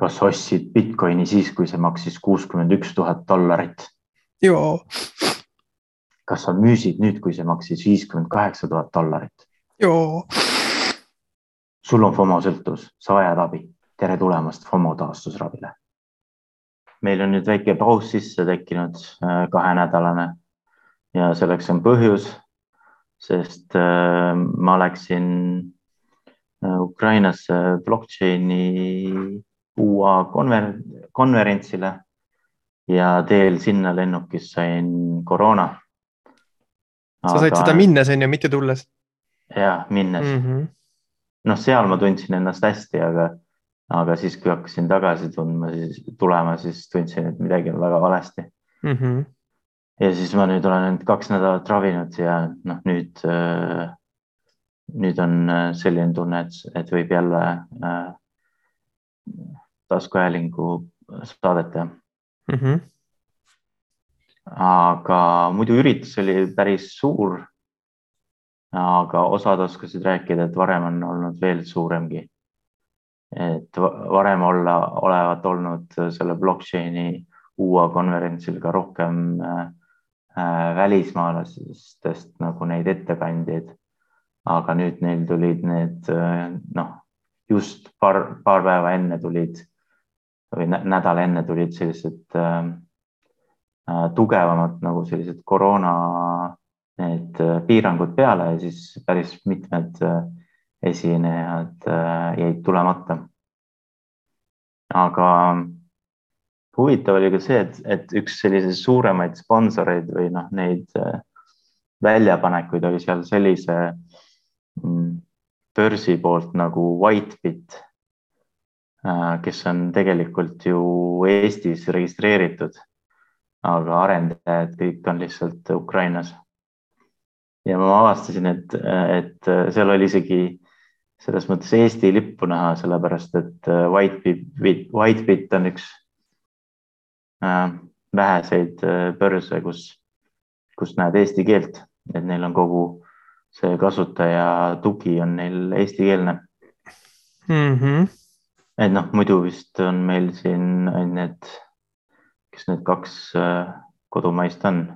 kas ostsid Bitcoini siis, kui see maksis kuuskümmend üks tuhat dollarit? joo. kas sa müüsid nüüd, kui see maksis viiskümmend kaheksa tuhat dollarit? joo. sul on FOMO sõltuvus, sa vajad abi. tere tulemast FOMO taastusravile. meil on nüüd väike paus sisse tekkinud, äh, kahenädalane ja selleks on põhjus, sest äh, ma läksin äh, Ukrainasse blockchain'i UA konver konverentsile ja teel sinna lennukis sain koroona. sa said seda minnes on ju, mitte tulles? ja minnes mm -hmm.. noh, seal ma tundsin ennast hästi, aga, aga siis, kui hakkasin tagasi tundma, siis tulema, siis tundsin, et midagi on väga valesti mm. -hmm. ja siis ma nüüd olen nüüd kaks nädalat ravinud ja noh, nüüd, nüüd on selline tunne, et, et võib jälle äh, taskuhäälingu saadet teha mm. -hmm. aga muidu üritus oli päris suur. aga osad oskasid rääkida, et varem on olnud veel suuremgi. et varem olla, olevat olnud selle blockchain'i uue konverentsil ka rohkem äh, välismaalastest nagu neid ettekandjaid. aga nüüd neil tulid need äh, noh, just paar, paar päeva enne tulid või nädal enne tulid sellised äh, äh, tugevamad nagu sellised koroona need äh, piirangud peale ja siis päris mitmed äh, esinejad äh, jäid tulemata. aga huvitav oli ka see, et, et üks selliseid suuremaid sponsoreid või noh, neid äh, väljapanekuid oli seal sellise mm, börsi poolt nagu Whitebit kes on tegelikult ju Eestis registreeritud, aga arendajad kõik on lihtsalt Ukrainas. ja ma avastasin, et, et seal oli isegi selles mõttes Eesti lippu näha, sellepärast et Whitebit, Whitebit on üks äh, väheseid äh, börse, kus, kus näed eesti keelt, et neil on kogu see kasutaja tugi on neil eestikeelne mm. -hmm et noh, muidu vist on meil siin need, kes need kaks äh, kodumaist on,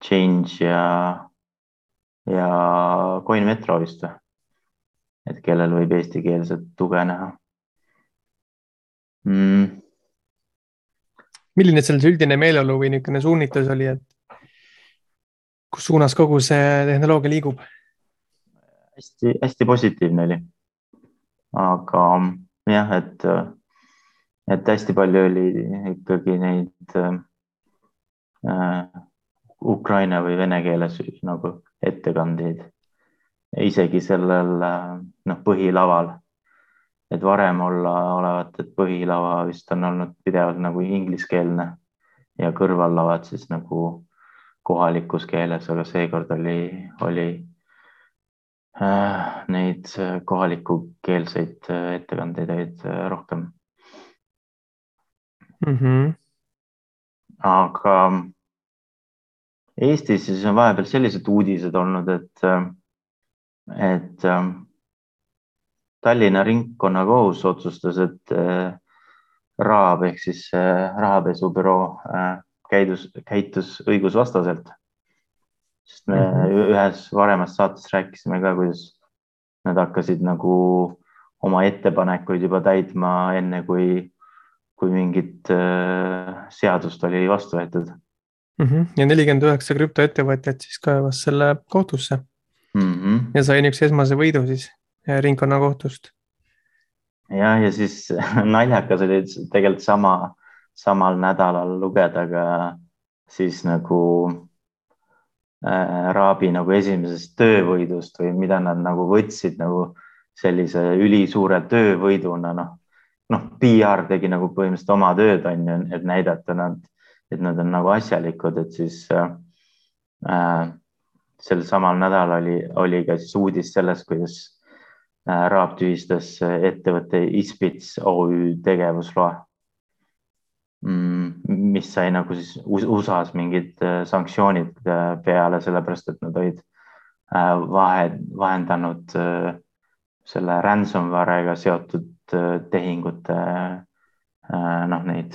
Change ja, ja CoinMetro vist või? et kellel võib eestikeelset tuge näha mm.. milline seal see üldine meeleolu või niisugune suunitlus oli, et kus suunas kogu see tehnoloogia liigub? hästi-hästi positiivne oli. aga jah, et, et hästi palju oli ikkagi neid äh, ukraina või vene keeles nagu ettekandeid, isegi sellel noh, põhilaval. et varem olla olevat, et põhilava vist on olnud pidevalt nagu ingliskeelne ja kõrvallavad siis nagu kohalikus keeles, aga seekord oli, oli Äh, neid äh, kohalikukeelseid äh, ettekandeid olid rohkem mm. -hmm. aga Eestis siis on vahepeal sellised uudised olnud, et, et Tallinna ringkonnakohus otsustas, et RAB ehk siis rahapesubüroo käidus, käitus õigusvastaselt sest me mm -hmm. ühes varemas saates rääkisime ka, kuidas nad hakkasid nagu oma ettepanekuid juba täitma enne, kui, kui mingit äh, seadust oli vastu võetud mm. -hmm. ja nelikümmend üheksa krüptoettevõtjat siis kaevas selle kohtusse mm. -hmm. ja sai niisuguse esmase võidu siis ringkonnakohtust. ja, ja siis naljakas oli tegelikult sama, samal nädalal lugeda ka siis nagu Äh, Raabi nagu esimesest töövõidust või mida nad nagu võtsid nagu sellise ülisuure töövõiduna, noh, noh, PR tegi nagu põhimõtteliselt oma tööd, on ju, et näidata nad, et nad on nagu asjalikud, et siis äh, äh sel samal nädalal oli, oli ka siis uudis sellest, kuidas äh, Raab tühistas ettevõtte Ispits OÜ tegevusloa mis sai nagu siis USA-s mingid äh, sanktsioonid äh, peale, sellepärast et nad olid äh, vahe, vahendanud selle ransomware'ga seotud tehingute noh, neid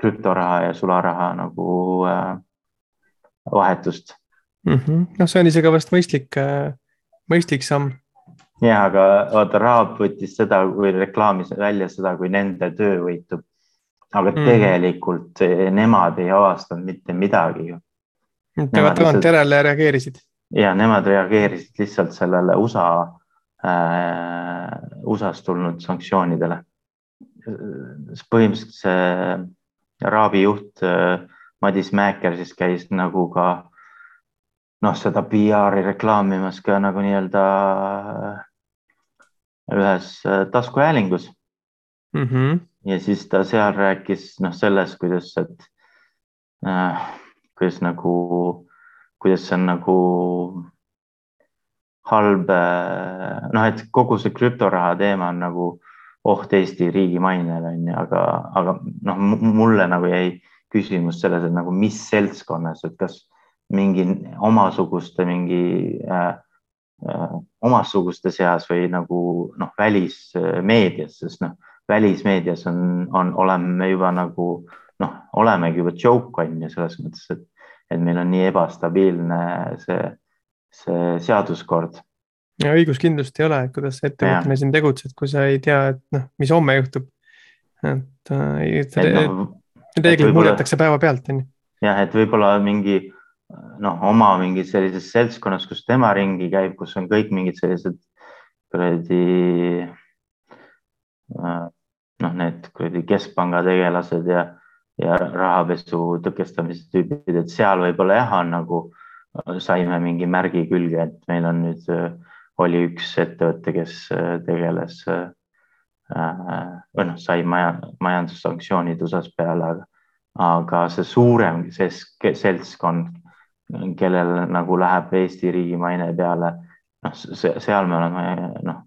krüptoraha ja sularaha nagu vahetust mm. -hmm. noh, see on isegi vast mõistlik, mõistlik samm. Ja, aga vaata, Raab võttis seda või reklaamis välja seda kui nende töövõitu. aga mm. tegelikult nemad ei avastanud mitte midagi ju. tagantjärele reageerisid. ja nemad reageerisid lihtsalt sellele USA äh,, USA-st tulnud sanktsioonidele. põhimõtteliselt see Raabi juht äh, Madis Mäeker siis käis nagu ka noh, seda PR-i reklaamimas ka nagu nii-öelda ühes äh, taskuhäälingus mm. -hmm. ja siis ta seal rääkis noh, sellest, kuidas, et äh, kuidas nagu, kuidas see on nagu halb, äh, noh, et kogu see krüptoraha teema on nagu oht Eesti riigi mainele on ju, aga, aga noh, mulle nagu jäi küsimus selles, et nagu mis seltskonnas, et kas mingi omasuguste, mingi äh, äh, omasuguste seas või nagu noh, välismeedias, sest noh, välismeedias on, on, oleme juba nagu noh, olemegi juba joke on ju selles mõttes, et, et meil on nii ebastabiilne see, see seaduskord. ja õiguskindlust ei ole, kuidas sa ettevõtjana siin tegutsed, kui sa ei tea, et noh, mis homme juhtub. et, äh, et, et no, reeglid muudetakse päevapealt, on ju. jah, et võib-olla mingi noh, oma mingis sellises seltskonnas, kus tema ringi käib, kus on kõik mingid sellised kuradi äh, noh, need kuradi keskpanga tegelased ja, ja rahapesu tõkestamise tüübid, et seal võib-olla jah, on nagu saime mingi märgi külge, et meil on nüüd, oli üks ettevõte, kes tegeles või noh, sai maja, majandussanktsioonid USA-s peale, aga, aga see suurem see seltskond kellel nagu läheb Eesti riigi maine peale, noh, seal me oleme noh,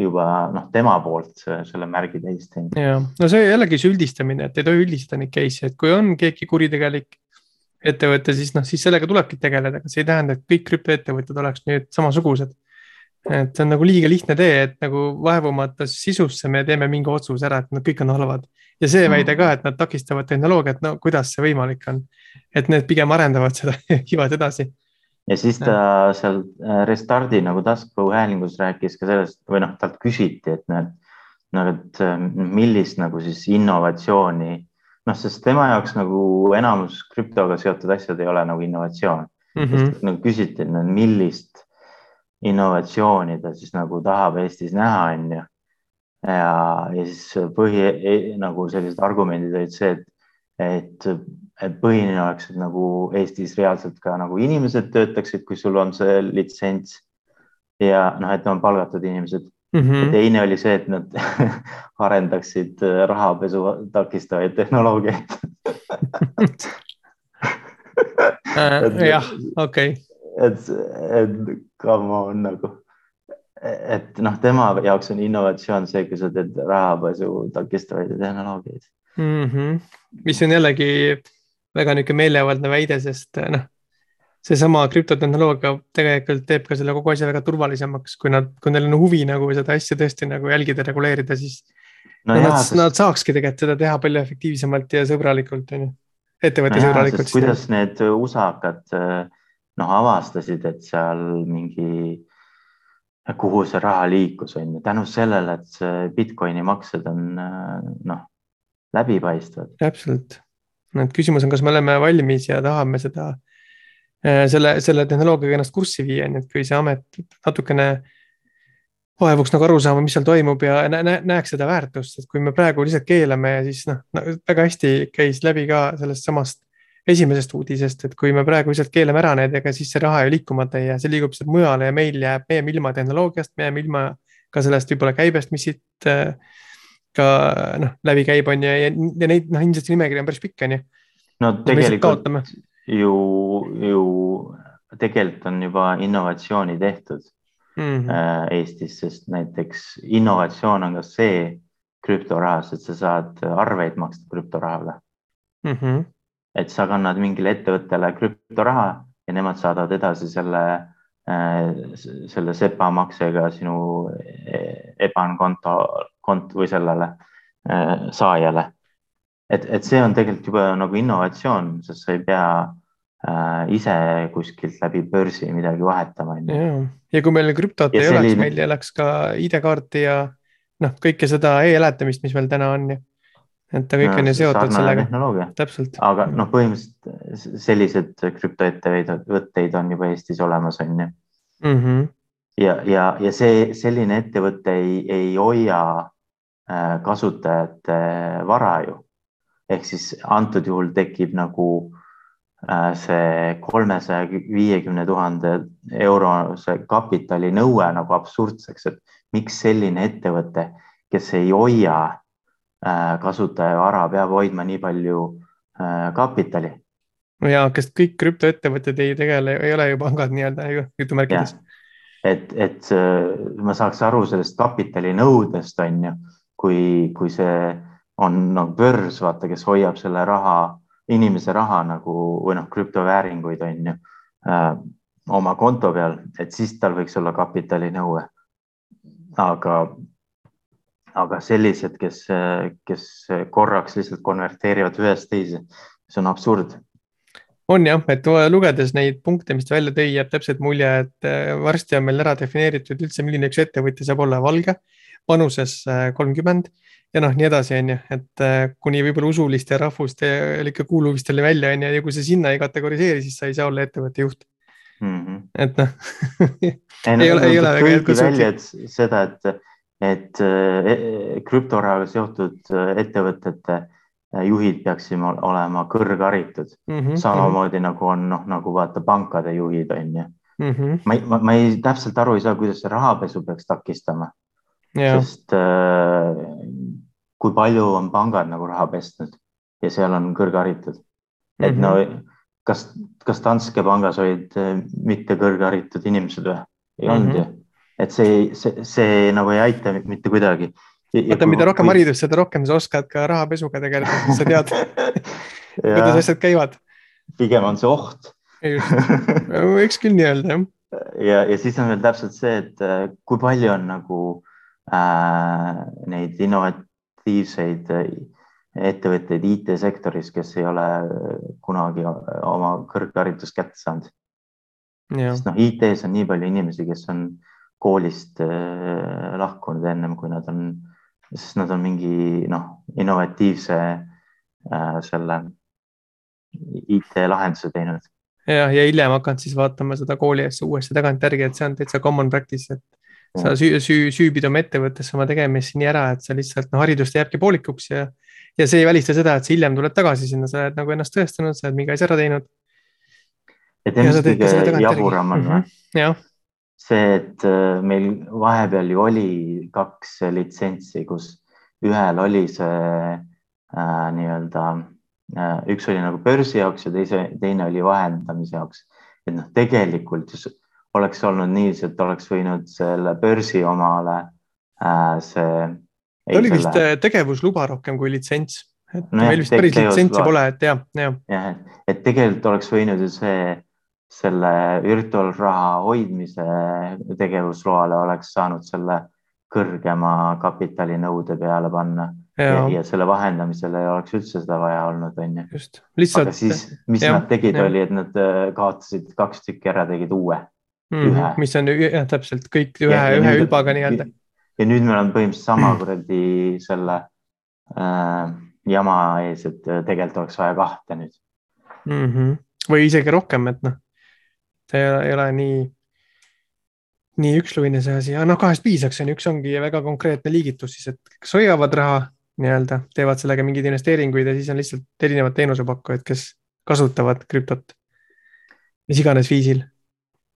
juba noh, tema poolt selle märgi täis teinud. ja no see jällegi see üldistamine, et ei tohi üldistada neid case'e, et kui on keegi kuritegelik ettevõte, siis noh, siis sellega tulebki tegeleda, aga see ei tähenda, et kõik krüptoettevõtted oleks nüüd samasugused. et see on nagu liiga lihtne tee, et nagu vaevumata sisusse me teeme mingi otsuse ära, et nad kõik on halvad ja see väide ka, et nad takistavad tehnoloogiat, no kuidas see võimalik on? et need pigem arendavad seda ja viivad edasi. ja siis ta seal äh, Restardi nagu Taskflow häälingus rääkis ka sellest või noh, talt küsiti, et nagu, et äh, millist nagu siis innovatsiooni, noh, sest tema jaoks nagu enamus krüptoga seotud asjad ei ole nagu innovatsioon mm. -hmm. nagu küsiti, et millist innovatsiooni ta siis nagu tahab Eestis näha, on ju ja, ja siis põhi e, nagu sellised argumendid olid see, et, et, et põhiline oleks, et nagu Eestis reaalselt ka nagu inimesed töötaksid, kui sul on see litsents ja noh, et on palgatud inimesed mm. -hmm. teine oli see, et nad arendaksid rahapesu takistavaid tehnoloogiaid äh, jah, okei et, et come on nagu et noh, tema jaoks on innovatsioon see, kui sa teed rahapesu takistavaid tehnoloogiaid mm. -hmm. mis on jällegi väga niisugune meelevaldne väide, sest noh, seesama krüptotehnoloogia tegelikult teeb ka selle kogu asja väga turvalisemaks, kui nad, kui neil on huvi nagu seda asja tõesti nagu jälgida, reguleerida, siis no, nad, sest... nad saakski tegelikult seda teha palju efektiivsemalt ja sõbralikult, on ju, ettevõtte no sõbralikult. kuidas need USA-kad noh, avastasid, et seal mingi kuhu see raha liikus, on ju, tänu sellele, et see Bitcoini maksed on noh, läbipaistvad. täpselt, et küsimus on, kas me oleme valmis ja tahame seda, äh, selle, selle tehnoloogiaga ennast kurssi viia, nii et kui see amet natukene vaevuks nagu aru saama, mis seal toimub ja nä nä näeks seda väärtust, et kui me praegu lihtsalt keelame, siis noh no, väga hästi käis läbi ka sellest samast esimesest uudisest, et kui me praegu lihtsalt keelame ära need, ega siis see raha ju liikumata ei jää, see liigub sealt mujale ja meil jääb, me jääme ilma tehnoloogiast, me jääme ilma ka sellest võib-olla käibest, mis siit äh, ka noh, läbi käib, on ju, ja, ja neid noh, ilmselt see nimekiri on päris pikk, on ju. no tegelikult ju, ju tegelikult on juba innovatsiooni tehtud mm -hmm. Eestis, sest näiteks innovatsioon on ka see krüptorahas, et sa saad arveid maksta krüptorahaga mm. -hmm et sa kannad mingile ettevõttele krüptoraha ja nemad saadavad edasi selle selle SEPA maksega sinu EBAN konto, kont või sellele saajale. et, et see on tegelikult juba nagu innovatsioon, sest sa ei pea äh, ise kuskilt läbi börsi midagi vahetama. ja kui meil krüptot ei selline... oleks, meil ei oleks ka ID-kaarti ja noh, kõike seda e-hääletamist, mis meil täna on ju et ta kõik no, on ju seotud sellega. täpselt. aga noh, põhimõtteliselt sellised krüptoettevõtteid on juba Eestis olemas, on ju mm. -hmm. ja, ja, ja see, selline ettevõte ei, ei hoia äh, kasutajate vara ju. ehk siis antud juhul tekib nagu äh, see kolmesaja viiekümne tuhande eurose kapitalinõue nagu absurdseks, et miks selline ettevõte, kes ei hoia Äh, kasutaja vara peab hoidma nii palju äh, kapitali. no ja, kes kõik krüptoettevõtted ei tegele, ei ole ju pangad nii-öelda jutumärkides. et, et ma saaks aru sellest kapitalinõudest on ju, kui, kui see on nagu börs, vaata, kes hoiab selle raha, inimese raha nagu või noh, krüptovääringuid on ju äh, oma konto peal, et siis tal võiks olla kapitalinõue. aga aga sellised, kes, kes korraks lihtsalt konverteerivad ühest teise, see on absurd. on jah, et lugedes neid punkte, mis ta välja tõi, jääb täpselt mulje, et äh, varsti on meil ära defineeritud üldse, milline üks ettevõtja saab olla valge, vanuses äh, kolmkümmend ja noh, nii edasi, on ju, et äh, kuni võib-olla usuliste rahvuslike kuuluvustele välja, on ju, ja kui sa sinna ei kategoriseeri, siis sa ei saa olla ettevõtte juht mm. -hmm. et noh ei, ei ole, ei ole väga jätkusuutlik. seda, et et äh, e-, krüptorahaga seotud äh, ettevõtete äh, juhid peaksime olema kõrgharitud mm, -hmm. samamoodi nagu on noh, nagu vaata pankade juhid on ju mm. -hmm. ma, ma, ma ei täpselt aru ei saa, kuidas see rahapesu peaks takistama yeah.. sest kui palju on pangad nagu raha pesnud ja seal on kõrgharitud mm, -hmm. et no mhm. kas, kas Danske pangas olid mitte kõrgharitud inimesed või? ei olnud mm -hmm. ju et see, see, see nagu ei aita mitte kuidagi. vaata, mida rohkem kui... haridust, seda rohkem sa oskad ka rahapesuga tegeleda, sa tead kuidas asjad käivad. pigem on see oht. võiks küll nii öelda, jah. ja, ja siis on veel täpselt see, et äh, kui palju on nagu äh, neid innovatiivseid äh, ettevõtteid IT-sektoris, kes ei ole äh, kunagi oma kõrgharidust kätte saanud. sest noh, IT-s on nii palju inimesi, kes on äh, koolist äh, lahkunud ennem kui nad on, sest nad on mingi noh, innovatiivse äh, selle IT-lahenduse teinud. ja, ja hiljem hakanud siis vaatama seda kooli asja uuesti tagantjärgi, et see on täitsa common practice, et sa süü, süü, süübid oma ettevõttesse oma tegemisi nii ära, et sa lihtsalt noh, haridust jääbki poolikuks ja, ja see ei välista seda, et sa hiljem tuled tagasi sinna, sa oled nagu ennast tõestanud, sa oled mingi asja ära teinud. et ilmselt kõige jaburam on või mm -hmm.? jah see, et äh, meil vahepeal ju oli kaks litsentsi, kus ühel oli see äh, nii-öelda äh,, üks oli nagu börsi jaoks ja teise, teine oli vahendamise jaoks. et noh, tegelikult oleks olnud niiviisi, et oleks võinud selle börsi omale äh, see. ta oli vist selle... Äh, tegevusluba rohkem kui litsents, et no meil vist päris litsentsi pole, et jah, jah. jah, et tegelikult oleks võinud ju see selle virtuaalraha hoidmise tegevusloale oleks saanud selle kõrgema kapitalinõude peale panna ja, ja, selle vahendamisel ei oleks üldse seda vaja olnud, on ju. just, lihtsalt. aga siis, mis ja, nad tegid, oli, et nad äh, kaotasid kaks tükki ära, tegid uue mm,. ühe. mis on jah, täpselt kõik ühe, ühe ülbaga nii-öelda. ja nüüd meil on põhimõtteliselt sama kuradi selle äh, jama ees, et äh, tegelikult oleks vaja kahte nüüd mm. -hmm. või isegi rohkem, et noh see ei ole, ei ole nii, nii üksluine see asi, aga noh, kahest piisaks, on ju, üks ongi väga konkreetne liigitus siis, et kas hoiavad raha nii-öelda, teevad sellega mingeid investeeringuid ja siis on lihtsalt erinevad teenusepakkujad, kes kasutavad krüptot mis iganes viisil.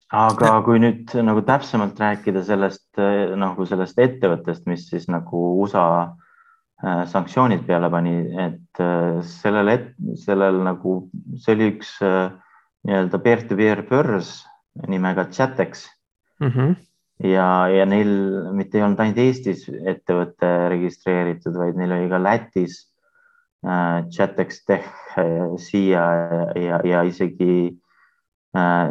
aga kui nüüd nagu täpsemalt rääkida sellest nagu sellest ettevõttest, mis siis nagu USA äh, sanktsioonid peale pani, et äh, sellel, sellel nagu, see oli üks äh, nii-öelda peer-to-peer börs nimega Chatex mm. -hmm. ja, ja neil mitte ei olnud ainult Eestis ettevõte registreeritud, vaid neil oli ka Lätis äh, Chatex Tech äh, siia ja, ja isegi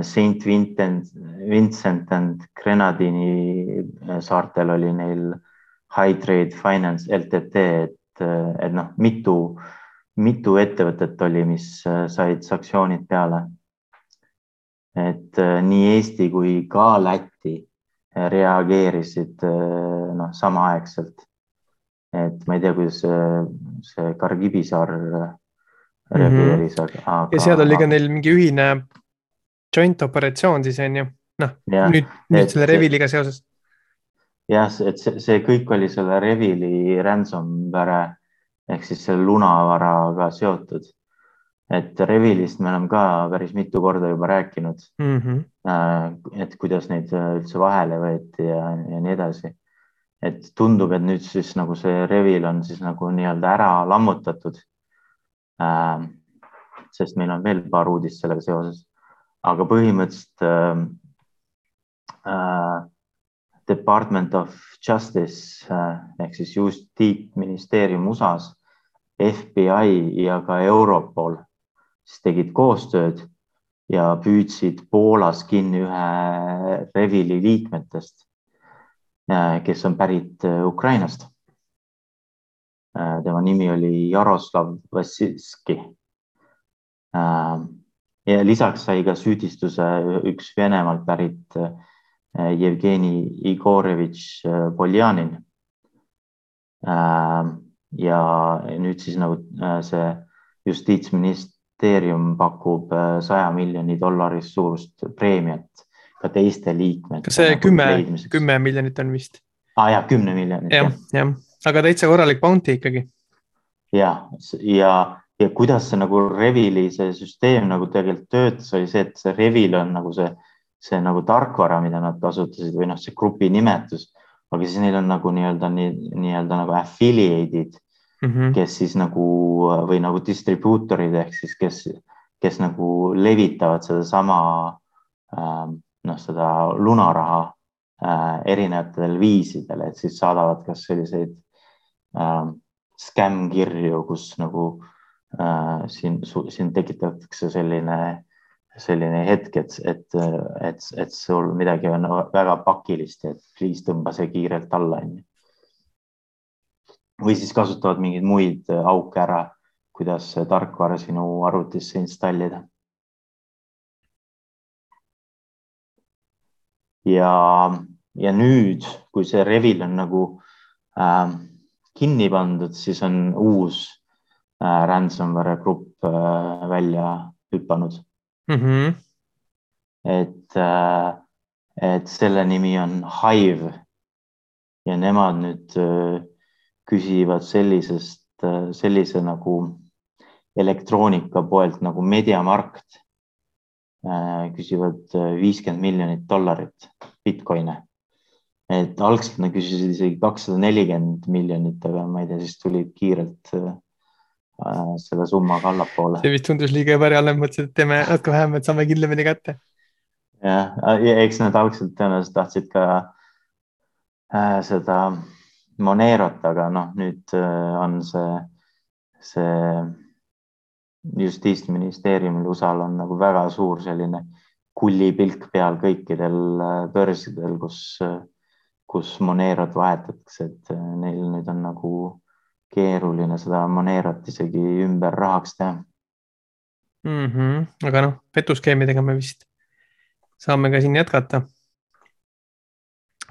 Saint Vincent, Vincent and Grenadini saartel oli neil High Trade Finance LTT, et, et noh, mitu, mitu ettevõtet oli, mis said sanktsioonid peale. Et nii Eesti kui ka Läti reageerisid noh, samaaegselt. et ma ei tea, kuidas see, see Kargibi saar reageeris mm, -hmm. aga. ja seal oli ka neil mingi ühine joint operatsioon siis on ju, noh nüüd, nüüd selle Reviliga seoses. jah, et see, see kõik oli selle Revili ransomware ehk siis selle lunavaraga seotud. Et Revilist me oleme ka päris mitu korda juba rääkinud mm. -hmm. et kuidas neid üldse vahele võeti ja, ja nii edasi. et tundub, et nüüd siis nagu see Revil on siis nagu nii-öelda ära lammutatud äh, sest meil on veel paar uudist sellega seoses aga põhimõtteliselt äh, äh, Department of Justice äh, ehk siis justiitsministeerium USA-s, FBI ja ka Europol siis tegid koostööd ja püüdsid Poolas kinni ühe Revili liikmetest, äh, kes on pärit äh, Ukrainast. tema nimi oli Jaroslav Vassilski ja lisaks sai ka süüdistuse üks Venemaalt pärit äh, Jevgeni Igorevitš äh, Poljanin. Äh, ja nüüd siis nagu see justiitsministeerium pakub saja miljoni dollarist suurust preemiat ka teiste liikmete. kas see nagu kümme, kümme miljonit on vist? aa ah, jah, kümne miljonit. jah, jah, aga täitsa korralik bounty ikkagi. ja, ja ja kuidas see nagu Revili see süsteem nagu tegelikult töötas, oli see, et see Revil on nagu see, see nagu tarkvara, mida nad kasutasid või noh, see grupi nimetus, aga siis neil on nagu nii-öelda nii, nii-öelda nagu affiliate'id mm, -hmm. kes siis nagu või nagu distribuutorid ehk siis, kes, kes nagu levitavad sedasama äh, noh, seda lunaraha äh, erinevatel viisidel, et siis saadavad kas selliseid äh, skämm kirju, kus nagu äh, siin, siin tekitatakse selline, selline hetk, et, et, et, et sul midagi on väga pakilist, et please tõmba see kiirelt alla, onju. Või siis kasutavad mingeid muid auke ära, kuidas tarkvara sinu arvutisse installida. ja, ja nüüd, kui see Revil on nagu äh, kinni pandud, siis on uus Äh, ransomware grupp äh, välja hüpanud mm. -hmm. et, äh, et selle nimi on Hive ja nemad nüüd küsivad sellisest, sellise nagu elektroonikapoelt nagu Mediamarkt. küsivad viiskümmend miljonit dollarit Bitcoine. et algselt nad küsisid isegi kakssada nelikümmend miljonit, aga ma ei tea, siis tulid kiirelt Äh, selle summaga allapoole. see vist tundus liiga ebareaalne, mõtlesid, et teeme natuke vähem, et saame kindlamini kätte. jah, eks nad algselt tõenäoliselt tahtsid ka äh, seda Monerot, aga noh, nüüd äh, on see, see justiitsministeeriumil USA-l on nagu väga suur selline kullipilk peal kõikidel äh, börsidel, kus, kus Monerot vahetatakse, et äh, neil nüüd on nagu keeruline seda Monerot isegi ümber rahaks teha mm. -hmm. aga noh, petuskeemidega me vist saame ka siin jätkata.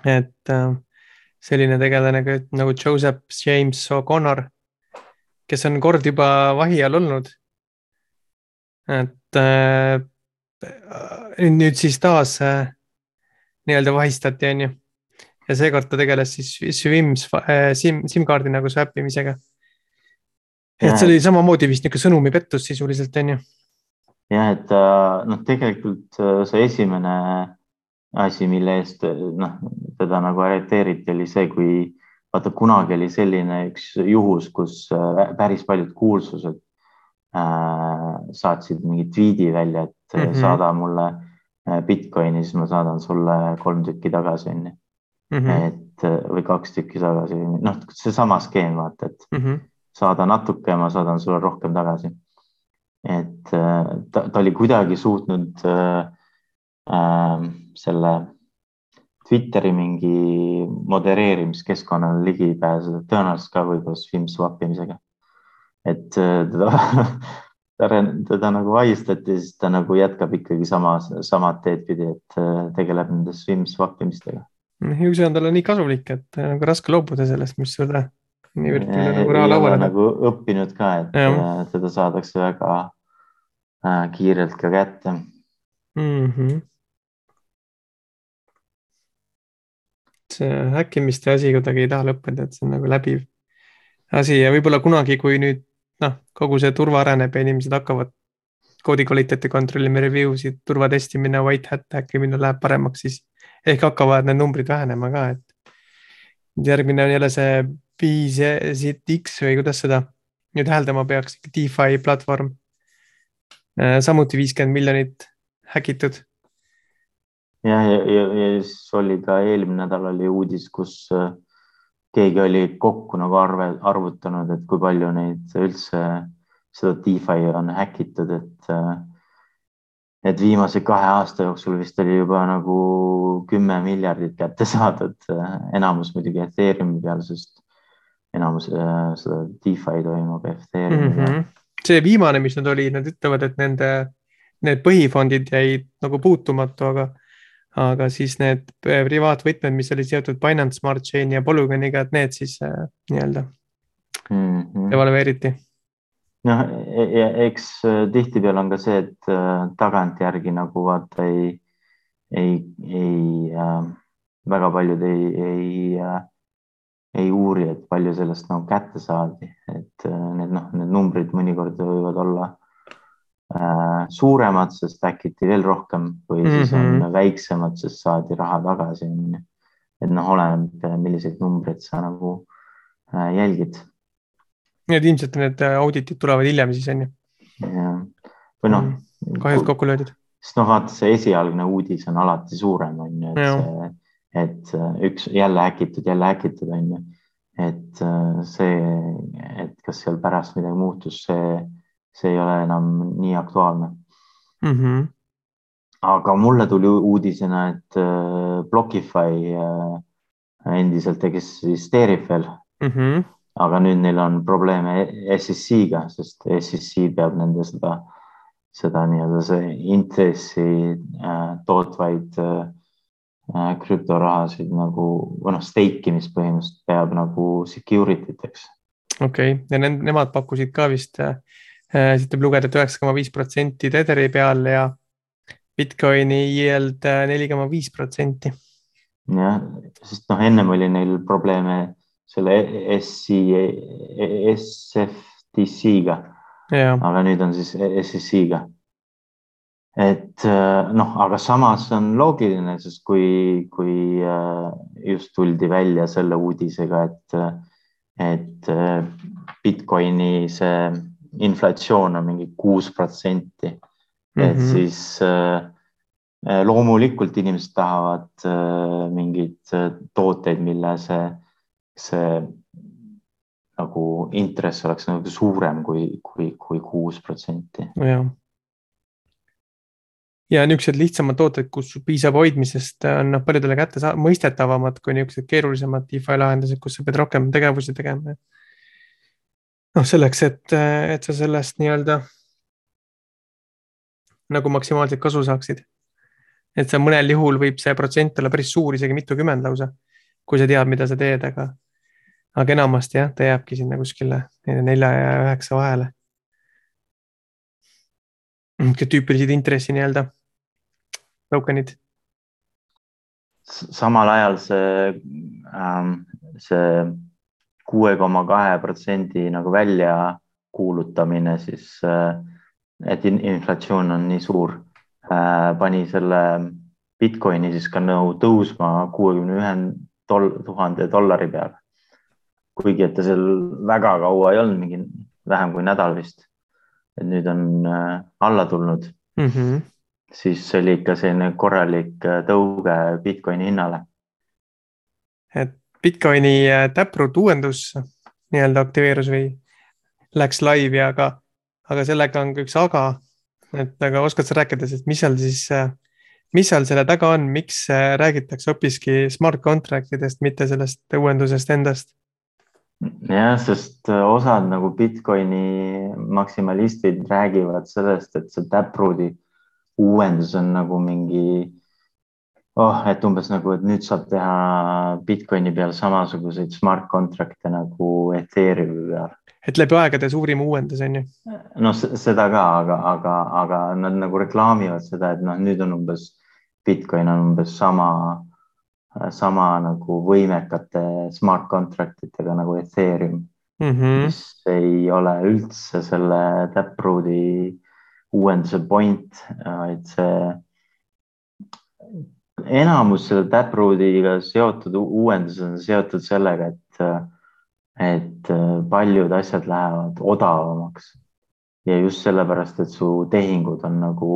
et äh, selline tegelane nagu Joseph James O'Connor, kes on kord juba vahi all olnud. et äh, nüüd siis taas äh, nii-öelda vahistati, on ju ja seekord ta tegeles siis SIM-s, äh, SIM, SIM-kaardi nagu swap imisega. et see oli samamoodi vist niisugune sõnumipettus sisuliselt on ju. jah, et äh, noh, tegelikult äh, see esimene asi, mille eest noh, teda nagu arreteeriti, oli see, kui vaata kunagi oli selline üks juhus, kus päris paljud kuulsused äh, saatsid mingi tweet'i välja, et mm -hmm. saada mulle Bitcoini, siis ma saadan sulle kolm tükki tagasi, onju. -hmm. et või kaks tükki tagasi, noh, seesama skeem, vaata, et mm -hmm. saada natuke ja ma saadan sulle rohkem tagasi. et ta, ta oli kuidagi suutnud äh, äh, selle Twitteri mingi modereerimiskeskkonnale ligi pääseda, tõenäoliselt ka võib-olla swim swap imisega. et äh, teda teda, teda nagu vahistati, siis ta nagu jätkab ikkagi sama, samad teed pidi, et äh, tegeleb nende swim swap imistega. ju see on talle nii kasulik, et äh, nagu raske loobuda sellest, mis sulle niivõrd nagu raha lauale. nagu õppinud ka, et ja. Teda saadakse väga kiirelt ka kätte mm. -hmm. See häkkimiste asi kuidagi ei taha lõppeda, et see on nagu läbiv asi ja võib-olla kunagi, kui nüüd noh, kogu see turva areneb ja inimesed hakkavad koodi kvaliteeti kontrollima, review sid, turvatestimine, white hat häkkimine läheb paremaks, siis ehk hakkavad need numbrid vähenema ka, et järgmine on jälle see BZX või kuidas seda nüüd hääldama peaks, DeFi platvorm. Äh, samuti viiskümmend miljonit häkitud. Jah, ja, ja, ja, siis oli ka eelmine nädal oli uudis, kus äh, keegi oli kokku nagu arve, arvutanud, et kui palju neid üldse seda DeFi on häkitud, et äh, et viimase kahe aasta jooksul vist oli juba nagu kümme miljardit kätte saadud, enamus muidugi Ethereumi peal, sest enamus äh, seda DeFi toimub Ethereumi peal mm. -hmm. see viimane, mis nad olid, nad ütlevad, et nende, need põhifondid jäid nagu puutumatu, aga, aga siis need privaatvõtmed, mis olid seotud Binance Smart Chain'i ja Polygoniga, et need siis äh, nii-öelda mm -hmm. evalveeriti noh, e-, e-, eks äh, tihtipeale on ka see, et äh, tagantjärgi nagu vaata ei, ei, ei äh,, väga paljud ei, ei äh,, ei uuri, et palju sellest nagu kätte saadi, et äh, need noh, need numbrid mõnikord võivad olla äh, suuremad, sest äkki veel rohkem või mm -hmm. siis on mhm. väiksemad, sest saadi raha tagasi, onju. et noh, oleneb, milliseid numbreid sa nagu äh, jälgid Need ilmselt need äh, auditid tulevad hiljem siis on ju? või noh. Mm, kahjud kokku löödud. sest noh, vaata see esialgne uudis on alati suurem, on ju, et et äh, üks jälle häkitud, jälle häkitud, on ju. et äh, see, et kas seal pärast midagi muutus, see, see ei ole enam nii aktuaalne mm. -hmm. aga mulle tuli uudisena, et Blockify endiselt eksisteerib veel mm. -hmm aga nüüd neil on probleeme SEC-ga, sest SEC peab nende seda, seda nii-öelda see intressi äh, tootvaid äh, äh, krüptorahasid nagu või noh, stake imist põhimõtteliselt peab nagu security teks. okei okay., ja nemad pakkusid ka vist äh,, siit võib lugeda, et üheksa koma viis protsenti Tetheri peal ja Bitcoini yield äh, neli koma viis protsenti. jah, sest noh, ennem oli neil probleeme selle SC, SFTC-ga. aga nüüd on siis SEC-ga. et äh, noh, aga samas on loogiline, sest kui, kui äh, just tuldi välja selle uudisega, et, et äh, Bitcoini see inflatsioon on mingi kuus protsenti, et -hmm. siis loomulikult inimesed tahavad mingeid tooteid, mille see see nagu intress oleks nagu suurem kui, kui, kui kuus protsenti. jah. ja niisugused lihtsamad tooted, kus piisab hoidmisest, on noh, paljudele kätte mõistetavamad kui niisugused keerulisemad DeFi lahendused, kus sa pead rohkem tegevusi tegema. Noh, selleks, et, et sa sellest nii-öelda nagu maksimaalselt kasu saaksid. et see mõnel juhul võib see protsent olla päris suur, isegi mitukümmend lausa, kui sa tead, mida sa teed, aga aga enamasti jah, ta jääbki sinna kuskile nelja ja üheksa vahele. tüüpilised intressi nii-öelda token'id. samal ajal see ähm,, see kuue koma kahe protsendi nagu väljakuulutamine siis äh,, et inflatsioon on nii suur äh,, pani selle Bitcoini siis ka nagu tõusma kuuekümne ühe tuhande dollari peale kuigi et ta seal väga kaua ei olnud, mingi vähem kui nädal vist. et nüüd on äh, alla tulnud mm. -hmm. siis see oli ikka selline korralik tõuge Bitcoini hinnale. et Bitcoini äh, Taproot uuendus nii-öelda aktiveerus või läks laivi, aga, aga sellega on ka üks aga. et aga oskad sa rääkida, sest mis seal siis, mis seal selle taga on, miks räägitakse hoopiski smart contract idest, mitte sellest uuendusest endast? jah, sest osad nagu Bitcoini maksimalistid räägivad sellest, et see Taprooti uuendus on nagu mingi oh, et umbes nagu, et nüüd saab teha Bitcoini peal samasuguseid smart contract'e nagu Ethereumi peal. et läbi aegade suurim uuendus on ju? noh, seda ka, aga, aga, aga nad nagu reklaamivad seda, et noh, nüüd on umbes Bitcoin on umbes sama, sama nagu võimekate smart contract itega nagu Ethereum mm, -hmm. mis ei ole üldse selle Taprooti uuenduse point, vaid see enamus selle Taproodiga seotud uuendused on seotud sellega, et, et paljud asjad lähevad odavamaks ja just sellepärast, et su tehingud on nagu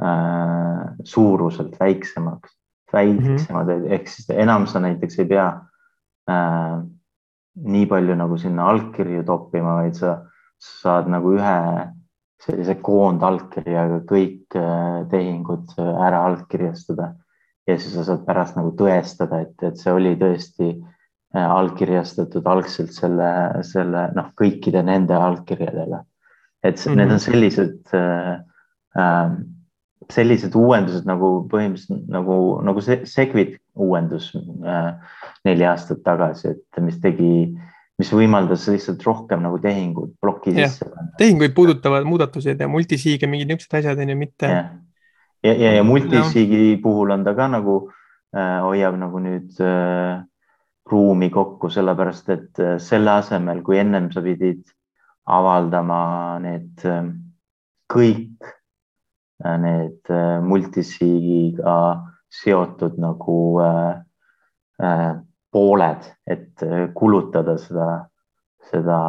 äh, suuruselt väiksemaks, väiksemad mm -hmm. ehk siis enam sa näiteks ei pea äh, nii palju nagu sinna allkirju toppima, vaid sa, sa saad nagu ühe sellise koondallkirjaga kõik äh, tehingud ära allkirjastada ja siis sa saad pärast nagu tõestada, et, et see oli tõesti äh, allkirjastatud algselt selle, selle noh, kõikide nende allkirjadega. et mm -hmm. need on sellised äh, äh, sellised uuendused nagu põhimõtteliselt nagu, nagu see Segwit uuendus äh, neli aastat tagasi, et mis tegi, mis võimaldas lihtsalt rohkem nagu tehinguid ploki sisse panna. tehinguid puudutavad muudatused ja multisig ja mingid niisugused asjad on ju, mitte yeah ja, ja, ja multisigi no. puhul on ta ka nagu äh, hoiab nagu nüüd äh, ruumi kokku, sellepärast et äh, selle asemel, kui ennem sa pidid avaldama need äh, kõik äh, need äh, multisigiga seotud nagu äh, äh, pooled, et äh, kulutada seda, seda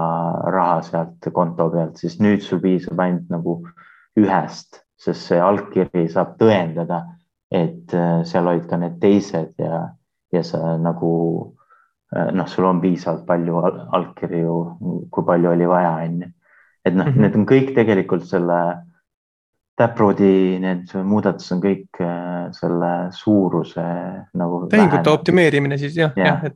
raha sealt konto pealt, siis nüüd sul piisab ainult nagu ühest sest see allkiri saab tõendada, et äh, seal olid ka need teised ja, ja sa nagu äh, noh, sul on piisavalt palju allkirju, kui palju oli vaja, onju. et noh mm -hmm., need on kõik tegelikult selle Taproodi need muudatused on kõik äh, selle suuruse nagu. tehingute optimeerimine siis jah ja., jah, et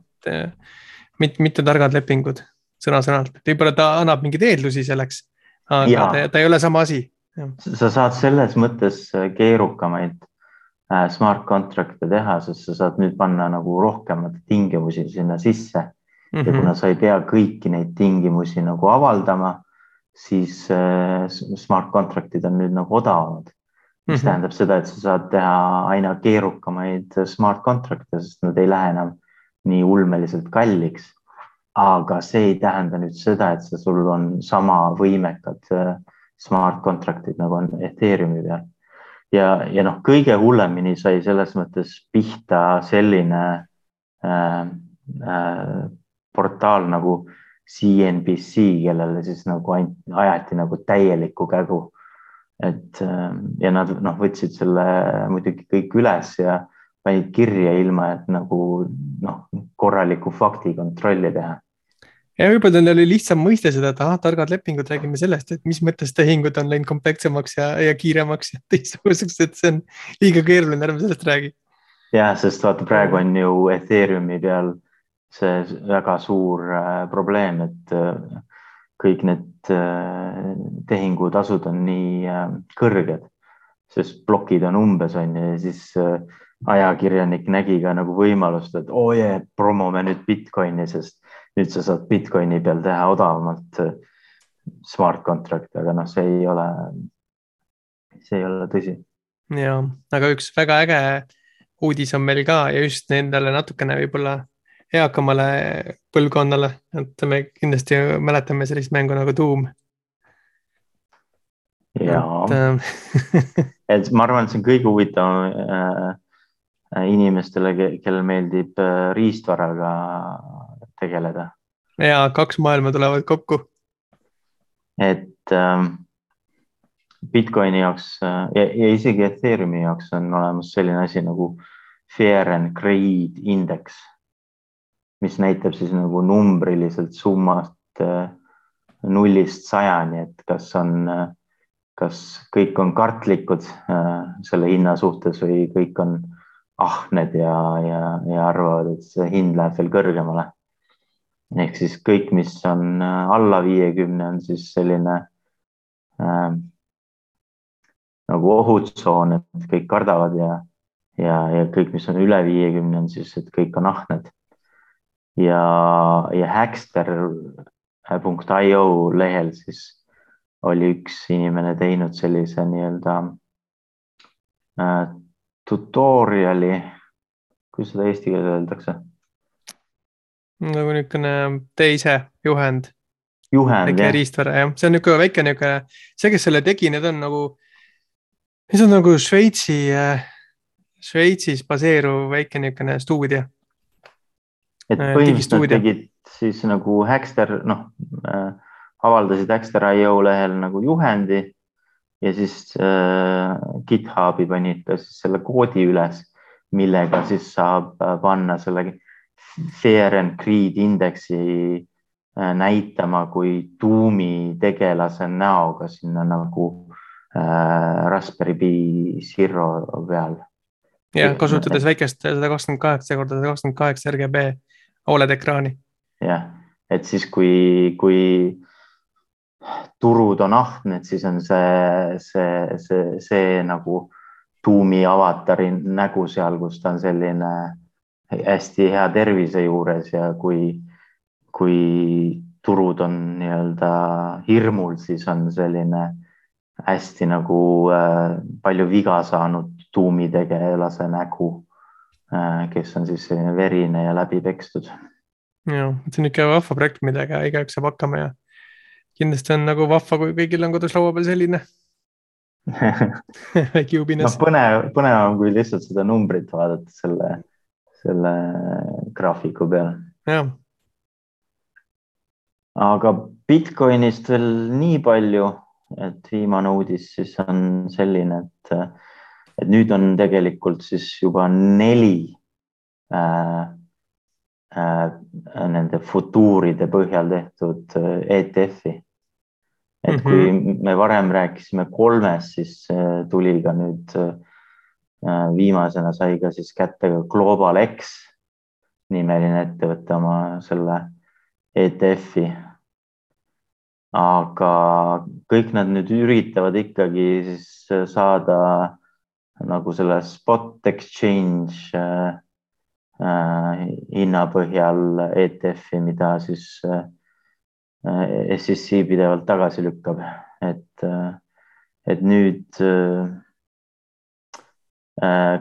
mitte, mitte targad lepingud sõna-sõnalt, võib-olla ta annab mingeid eeldusi selleks, aga ta, ta ei ole sama asi sa saad selles mõttes äh, keerukamaid äh, smart contract'e teha, sest sa saad nüüd panna nagu rohkemaid tingimusi sinna sisse mm. -hmm. ja mhm. kuna sa ei pea kõiki neid tingimusi nagu avaldama, siis äh, smart contract'id on nüüd nagu odavamad. mis mm -hmm. tähendab seda, et sa saad teha aina keerukamaid smart contract'e, sest nad ei lähe enam nii ulmeliselt kalliks. aga see ei tähenda nüüd seda, et sa, sul on sama võimekad äh, smart contract'id nagu on Ethereumi peal. ja, ja noh, kõige hullemini sai selles mõttes pihta selline äh, äh, portaal nagu CNBC, kellele siis nagu ajati nagu täielikku kägu. et äh, ja nad noh, võtsid selle muidugi kõik üles ja panid kirja ilma, et nagu noh, korralikku faktikontrolli teha ja võib-olla neil oli lihtsam mõista seda, et ahah, targad lepingud, räägime sellest, et mis mõttes tehingud on läinud komplekssemaks ja, ja kiiremaks ja teistsuguseks, et see on liiga keeruline, ärme sellest räägi. ja, sest vaata, praegu on ju Ethereumi peal see väga suur äh, probleem, et äh, kõik need äh, tehingutasud on nii äh, kõrged, sest plokid on umbes on ju ja siis äh, ajakirjanik nägi ka nagu võimalust, et oo oh yeah,, promome nüüd Bitcoini, sest nüüd sa saad Bitcoini peal teha odavamalt äh, smart contract'i, aga noh, see ei ole, see ei ole tõsi. ja, aga üks väga äge uudis on meil ka ja just nendele natukene võib-olla eakamale põlvkonnale, et me kindlasti mäletame sellist mängu nagu Doom. ja, et, äh, et ma arvan, et see on kõige huvitavam äh, inimestele, kellel meeldib äh, riistvaraga tegeleda. ja kaks maailma tulevad kokku. et ähm, Bitcoini jaoks äh, ja, ja isegi Ethereumi jaoks on olemas selline asi nagu Fear and Greed Index, mis näitab siis nagu numbriliselt summast äh, nullist sajani, et kas on äh,, kas kõik on kartlikud äh, selle hinna suhtes või kõik on ahned ja, ja, ja arvavad, et see hind läheb veel kõrgemale. Ehk siis kõik, mis on äh, alla viiekümne, on siis selline äh, nagu ohutsoon, et kõik kardavad ja, ja, ja kõik, mis on üle viiekümne, on siis, et kõik on ahned. ja, ja Hackster.io lehel siis oli üks inimene teinud sellise nii-öelda äh, tutorial'i, kuidas seda eesti keeles öeldakse? Nagu niisugune teise juhend. juhend, jah. riistvara, jah, see on niisugune väike niisugune, see, kes selle tegi, need on nagu, see on nagu Šveitsi äh,, Šveitsis baseeruv väike niisugune stuudio. et äh, põhimõtteliselt nad tegid siis nagu Hackster, noh äh, avaldasid Hackster.io lehel nagu juhendi ja siis äh, GitHubi panid siis selle koodi üles, millega siis saab äh, panna selle Fear and Greed indeksi äh, näitama kui tuumi tegelase näoga sinna nagu äh, Raspberry Pi Zero peal. jah, kasutades väikest sada kakskümmend kaheksa korda sada kakskümmend kaheksa RGB Oled ekraani. jah, et siis kui, kui turud on ahned, siis on see, see, see, see nagu tuumi avatari nägu seal, kus ta on selline hästi hea tervise juures ja kui, kui turud on nii-öelda hirmul, siis on selline hästi nagu äh, palju viga saanud tuumitegelase nägu äh,, kes on siis selline verine ja läbi pekstud. ja, see on ikka vahva projekt, millega igaüks saab hakkama ja kindlasti on nagu vahva, kui kõigil on kodus laua peal selline väike jubinas no,. põnev, põnevam kui lihtsalt seda numbrit vaadata selle, selle graafiku peal. jah. aga Bitcoinist veel nii palju, et viimane uudis siis on selline, et, et nüüd on tegelikult siis juba neli äh, äh, nende futuuride põhjal tehtud äh, ETF-i et mm -hmm. kui me varem rääkisime kolmest, siis äh, tuli ka nüüd äh, viimasena sai ka siis kätte ka Global X nimeline ettevõte oma selle ETF-i. aga kõik nad nüüd üritavad ikkagi siis saada nagu selle spot exchange äh, äh, hinna põhjal ETF-i, mida siis äh, Äh, SEC pidevalt tagasi lükkab, et, äh, et nüüd äh,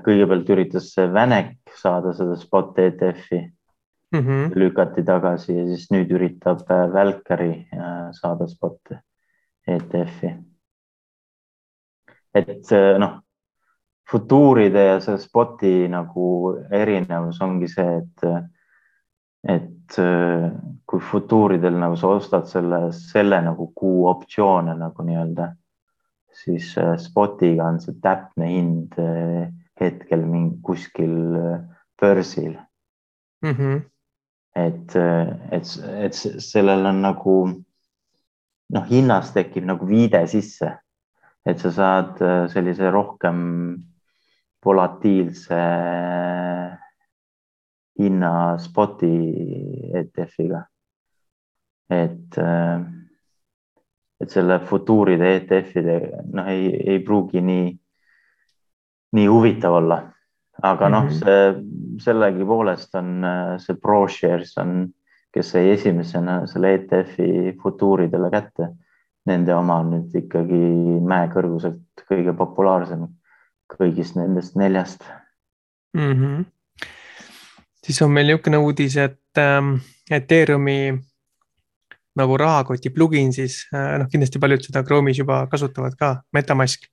kõigepealt üritas see Vanek saada seda spot ETF-i mm, -hmm. lükati tagasi ja siis nüüd üritab Valkyrie saada spot ETF-i. et noh, futuuride ja selle spoti nagu erinevus ongi see, et et äh, kui futuuridel nagu sa ostad selle, selle nagu kuu optsioone nagu nii-öelda, siis äh, spotiga on see täpne hind äh, hetkel mingi kuskil börsil mm. -hmm. et, et, et sellel on nagu noh, hinnas tekib nagu viide sisse, et sa saad sellise rohkem volatiilse hinna spoti ETF-iga. et, äh, et selle futuuride ETF-ide noh, ei, ei pruugi nii, nii huvitav olla, aga noh, mhm. see sellegipoolest on see ProShares on, kes sai esimesena selle ETF-i futuuridele kätte. Nende oma on nüüd ikkagi mäekõrguselt kõige populaarsem kõigist nendest neljast mm. -hmm siis on meil niisugune uudis, et ähm, Ethereumi nagu rahakoti plugin siis äh,, noh, kindlasti paljud seda Chrome'is juba kasutavad ka, Metamask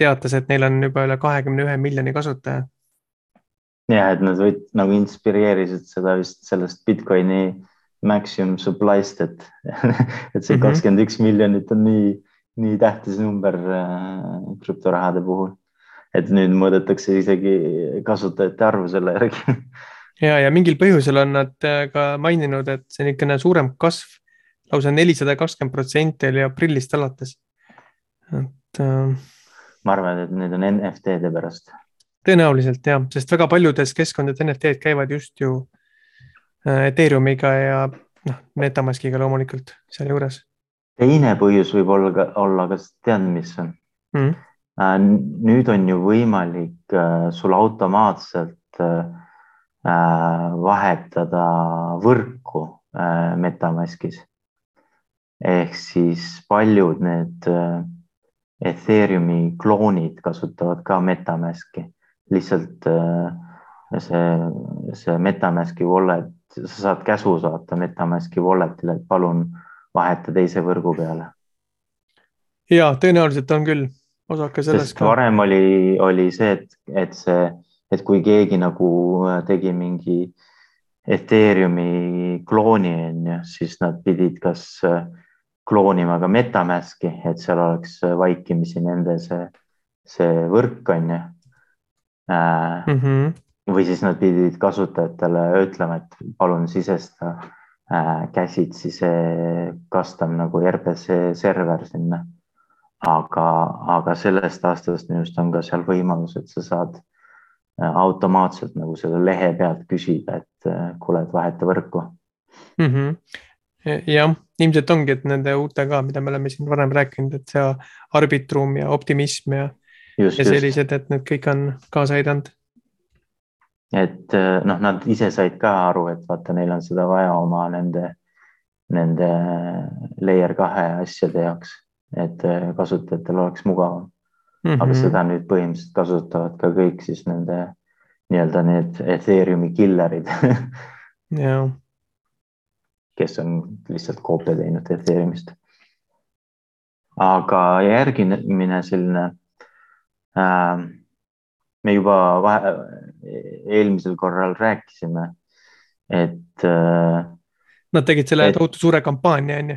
teatas, et neil on juba üle kahekümne ühe miljoni kasutaja. ja et nad võid nagu inspireerisid seda vist sellest Bitcoini maximum supply'st, et et see mhm. kakskümmend üks miljonit on nii, nii tähtis number äh, krüptorahade puhul et nüüd mõõdetakse isegi kasutajate arvu selle järgi ja, ja mingil põhjusel on nad äh, ka maininud, et see niisugune suurem kasv, lausa nelisada kakskümmend protsenti oli aprillist alates. et äh, ma arvan, et need on NFT-de pärast. tõenäoliselt jah, sest väga paljudes keskkondades NFT-d käivad just ju äh, Ethereumiga ja noh, Metamaskiga loomulikult sealjuures. teine põhjus võib olla, olla, kas tead, mis on mm.? Äh, nüüd on ju võimalik äh, sul automaatselt vahetada võrku Metamaskis. Ehk siis paljud need Ethereumi kloonid kasutavad ka Metamaski, lihtsalt äh, see, see Metamaski wallet, sa saad käsu saata Metamaski wallet'ile, et palun vaheta teise võrgu peale. ja tõenäoliselt on küll. Osake sellest varem oli, oli see, et, et see, et kui keegi nagu äh, tegi mingi Ethereumi klooni, on ju, siis nad pidid kas äh, kloonima ka Metamaski, et seal oleks vaikimisi nende see, see võrk on ju äh, mm. -hmm. või siis nad pidid kasutajatele ütlema, et palun sisesta äh, käsitsi see custom nagu RPC server sinna. aga, aga sellest aastast minu arust on ka seal võimalus, et sa saad äh, automaatselt nagu selle lehe pealt küsida, et äh, kuule, et vaheta võrku mm. -hmm jah, ilmselt ongi, et nende uutega, mida me oleme siin varem rääkinud, et see arbitrum ja optimism ja, ja sellised, et need kõik on kaasa aidanud. et eh, noh, nad ise said ka aru, et vaata, neil on seda vaja oma nende, nende layer kahe asjade jaoks, et eh, kasutajatel oleks mugavam mm. -hmm. aga seda nüüd põhimõtteliselt kasutavad ka kõik siis nende nii-öelda need Ethereumi killerid jah kes on lihtsalt koopia teinud Ethereumist. aga järgmine selline äh,, me juba vahe, eelmisel korral rääkisime, et äh,. Nad tegid selle tohutu suure kampaania, on ju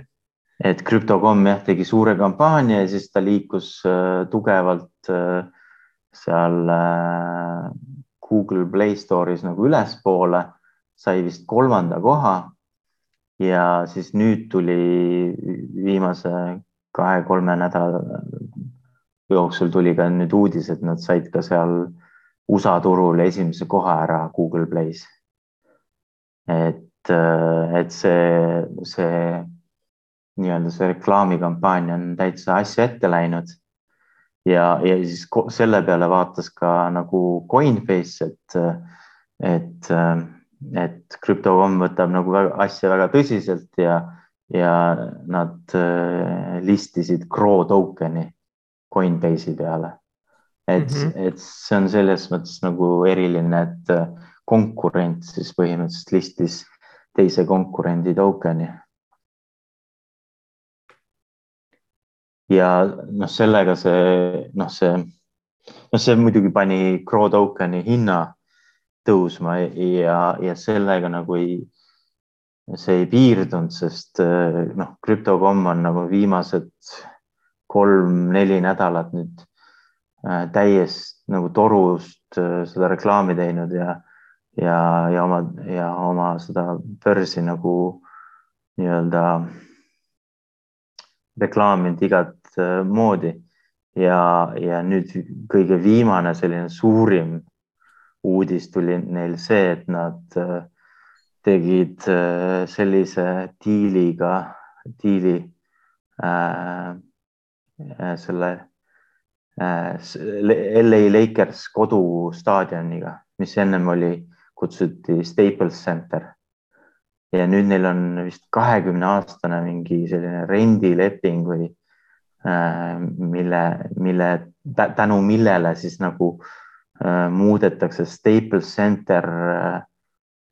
et krüptokomm jah, tegi suure kampaania ja siis ta liikus äh, tugevalt äh, seal äh, Google Play Store'is nagu ülespoole, sai vist kolmanda koha ja siis nüüd tuli viimase kahe-kolme nädala jooksul tuli ka nüüd uudis, et nad said ka seal USA turul esimese koha ära Google Play's. et, et see, see nii-öelda see reklaamikampaania on täitsa asja ette läinud. ja, ja siis selle peale vaatas ka nagu Coinbase, et, et et krüptokomm võtab nagu väga, asja väga tõsiselt ja, ja nad äh, listisid Crow token'i Coinbase'i peale. et mm, -hmm. et see on selles mõttes nagu eriline, et äh, konkurent siis põhimõtteliselt listis teise konkurendi token'i. ja noh, sellega see noh, see noh, see muidugi pani Crow token'i hinna tõusma ja, ja sellega nagu ei, see ei piirdunud, sest eh, noh, krüptokomm on nagu viimased kolm-neli nädalat nüüd eh, täiesti nagu torust eh, seda reklaami teinud ja, ja, ja oma ja oma seda börsi nagu nii-öelda reklaaminud igat moodi. Ja, ja nüüd kõige viimane selline suurim uudis tuli neil see, et nad äh, tegid äh, sellise diiliga, diili äh, selle äh, LA Lakers kodustaadioniga, mis ennem oli, kutsuti Staples Center. ja nüüd neil on vist kahekümne aastane mingi selline rendileping või äh, mille, mille tänu millele siis nagu äh, Äh, muudetakse Staples Center,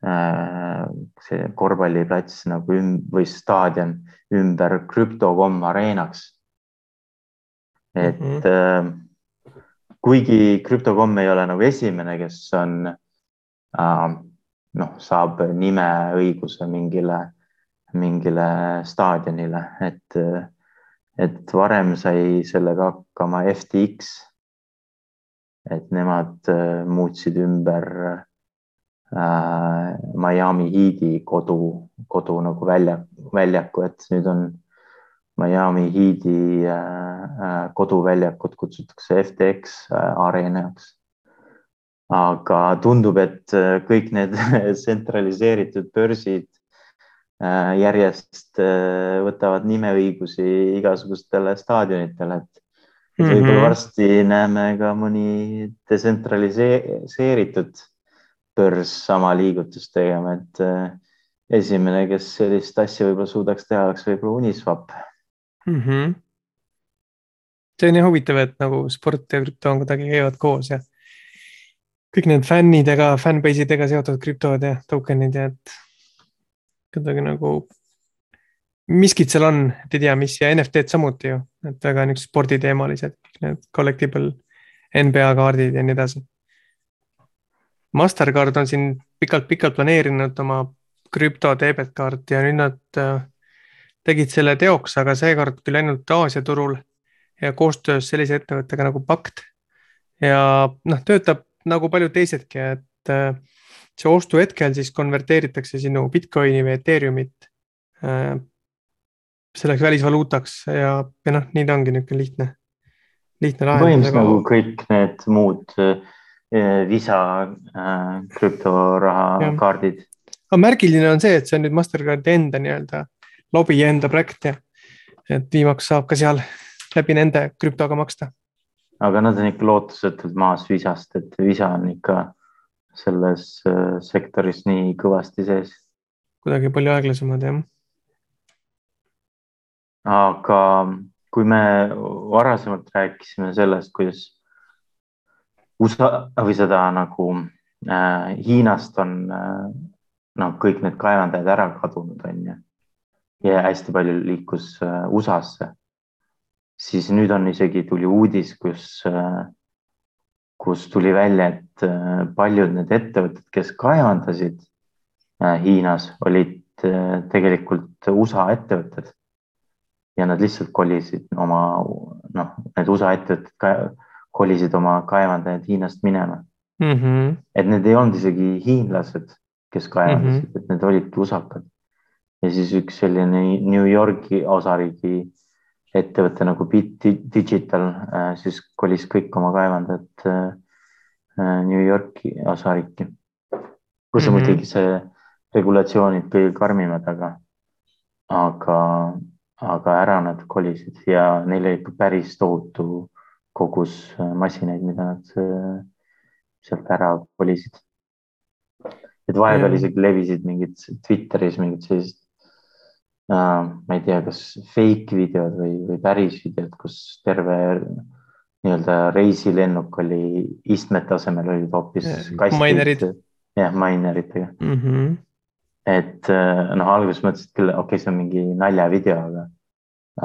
äh, see korvpalliplats nagu üm- või staadion ümber Crypto.com areenaks. et mm -hmm. kuigi Crypto.com ei ole nagu esimene, kes on noh, saab nimeõiguse mingile, mingile staadionile, et, et varem sai sellega hakkama FTX et nemad äh, muutsid ümber äh, Miami Heat'i kodu, kodu nagu välja, väljaku, et nüüd on Miami Heat'i äh, koduväljakut kutsutakse FTX areenaks. aga tundub, et kõik need tsentraliseeritud börsid järjest võtavad nimeõigusi igasugustele staadionitele, et mm -hmm. võib-olla mhm. varsti näeme ka mõni detsentraliseeritud börs sama liigutust tegema, et äh, esimene, kes sellist asja võib-olla suudaks teha, oleks võib-olla Uniswap mm. -hmm. see on jah huvitav, et nagu sport ja krüpto on kuidagi käivad koos ja kõik need fännidega, fanbase idega seotud krüptod ja token'id ja et kuidagi nagu miskit seal on, et ei tea, mis ja NFT-d samuti ju, et väga niisugused sporditeemalised, need collectible NBA kaardid ja nii edasi. Mastercard on siin pikalt-pikalt planeerinud oma krüpto debit kaarti ja nüüd nad äh, tegid selle teoks, aga seekord küll ainult Aasia turul ja koostöös sellise ettevõttega nagu Pakt. ja noh, töötab nagu paljud teisedki, et äh, see ostuhetkel siis konverteeritakse sinu Bitcoini või Ethereumit äh, selleks välisvaluutaks ja, ja noh, nii ta ongi niisugune lihtne, lihtne lahendus. põhimõtteliselt nagu kõik need muud eh, Visa äh, krüptoraha kaardid. aga märgiline on see, et see on nüüd Mastercardi enda nii-öelda lobi enda projekt ja et viimaks saab ka seal läbi nende krüptoga maksta. aga nad on ikka lootusetult maas Visast, et Visa on ikka selles äh, sektoris nii kõvasti sees. kuidagi palju aeglasemad jah aga kui me varasemalt rääkisime sellest, kuidas USA või seda nagu äh, Hiinast on äh, noh, kõik need kaevandajad ära kadunud, on ju. ja hästi palju liikus äh, USA-sse. siis nüüd on isegi tuli uudis, kus äh,, kus tuli välja, et äh, paljud need ettevõtted, kes kaevandasid äh, Hiinas, olid äh, tegelikult USA ettevõtted ja nad lihtsalt kolisid oma, noh, need USA ettevõtted kolisid oma kaevandajad Hiinast minema mm. -hmm. et need ei olnud isegi hiinlased, kes kaevandasid mm, -hmm. et need olidki usakad. ja siis üks selline New Yorgi osariigi ettevõte nagu Bit Digital äh, siis kolis kõik oma kaevandajad äh, äh New Yorki osariiki, kus on mm -hmm. muidugi see regulatsioonid kõige karmimad, aga, aga aga ära nad kolisid ja neil oli ikka päris tohutu kogus äh, masinaid, mida nad äh, sealt ära kolisid. et vahepeal isegi levisid mingid Twitteris mingid sellised äh,, ma ei tea, kas fake videod või, või päris videod, kus terve nii-öelda reisilennuk oli istmete asemel olid hoopis kastid. jah, mineritega mm. -hmm et äh, noh, alguses mõtlesin, et küll okei okay,, see on mingi naljavideo, aga,